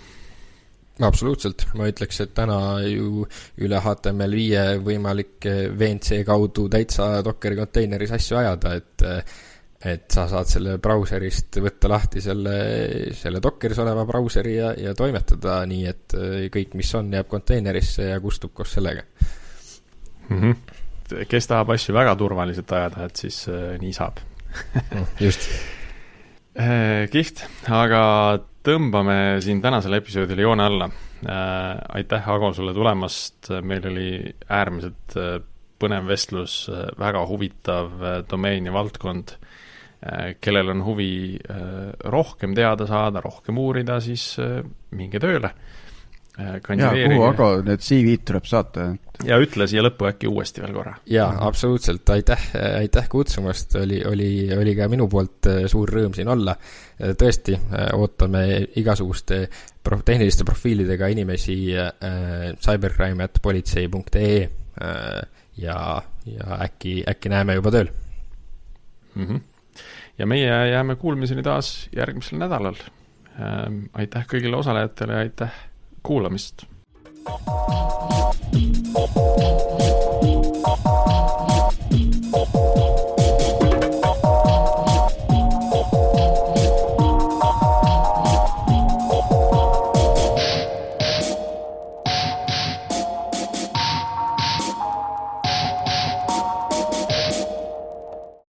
absoluutselt, ma ütleks, et täna ju üle HTML5 võimalik VNC kaudu täitsa Dockeri konteineris asju ajada, et et sa saad selle brauserist võtta lahti selle, selle Dockeris oleva brauseri ja, ja toimetada nii, et äh, kõik, mis on, jääb konteinerisse ja kustub koos sellega mm. -hmm. Kes tahab asju väga turvaliselt ajada, et siis äh, nii saab just äh, kihvt, aga tõmbame siin tänasele episoodile joone alla äh,. aitäh, Ago, sulle tulemast, meil oli äärmiselt põnev vestlus, väga huvitav domeen ja valdkond kellel on huvi rohkem teada saada, rohkem uurida, siis minge tööle. Jaa, kuhu aga need CV-d tuleb saata? ja ütle siia lõppu äkki uuesti veel korra. jaa, absoluutselt, aitäh, aitäh kutsumast, oli, oli, oli ka minu poolt suur rõõm siin olla. tõesti, ootame igasuguste pro-, tehniliste profiilidega inimesi äh, cybercrime.politsei.ee äh, ja, ja äkki, äkki näeme juba tööl mm. -hmm ja meie jääme kuulmiseni taas järgmisel nädalal. Ähm, aitäh kõigile osalejatele ja aitäh you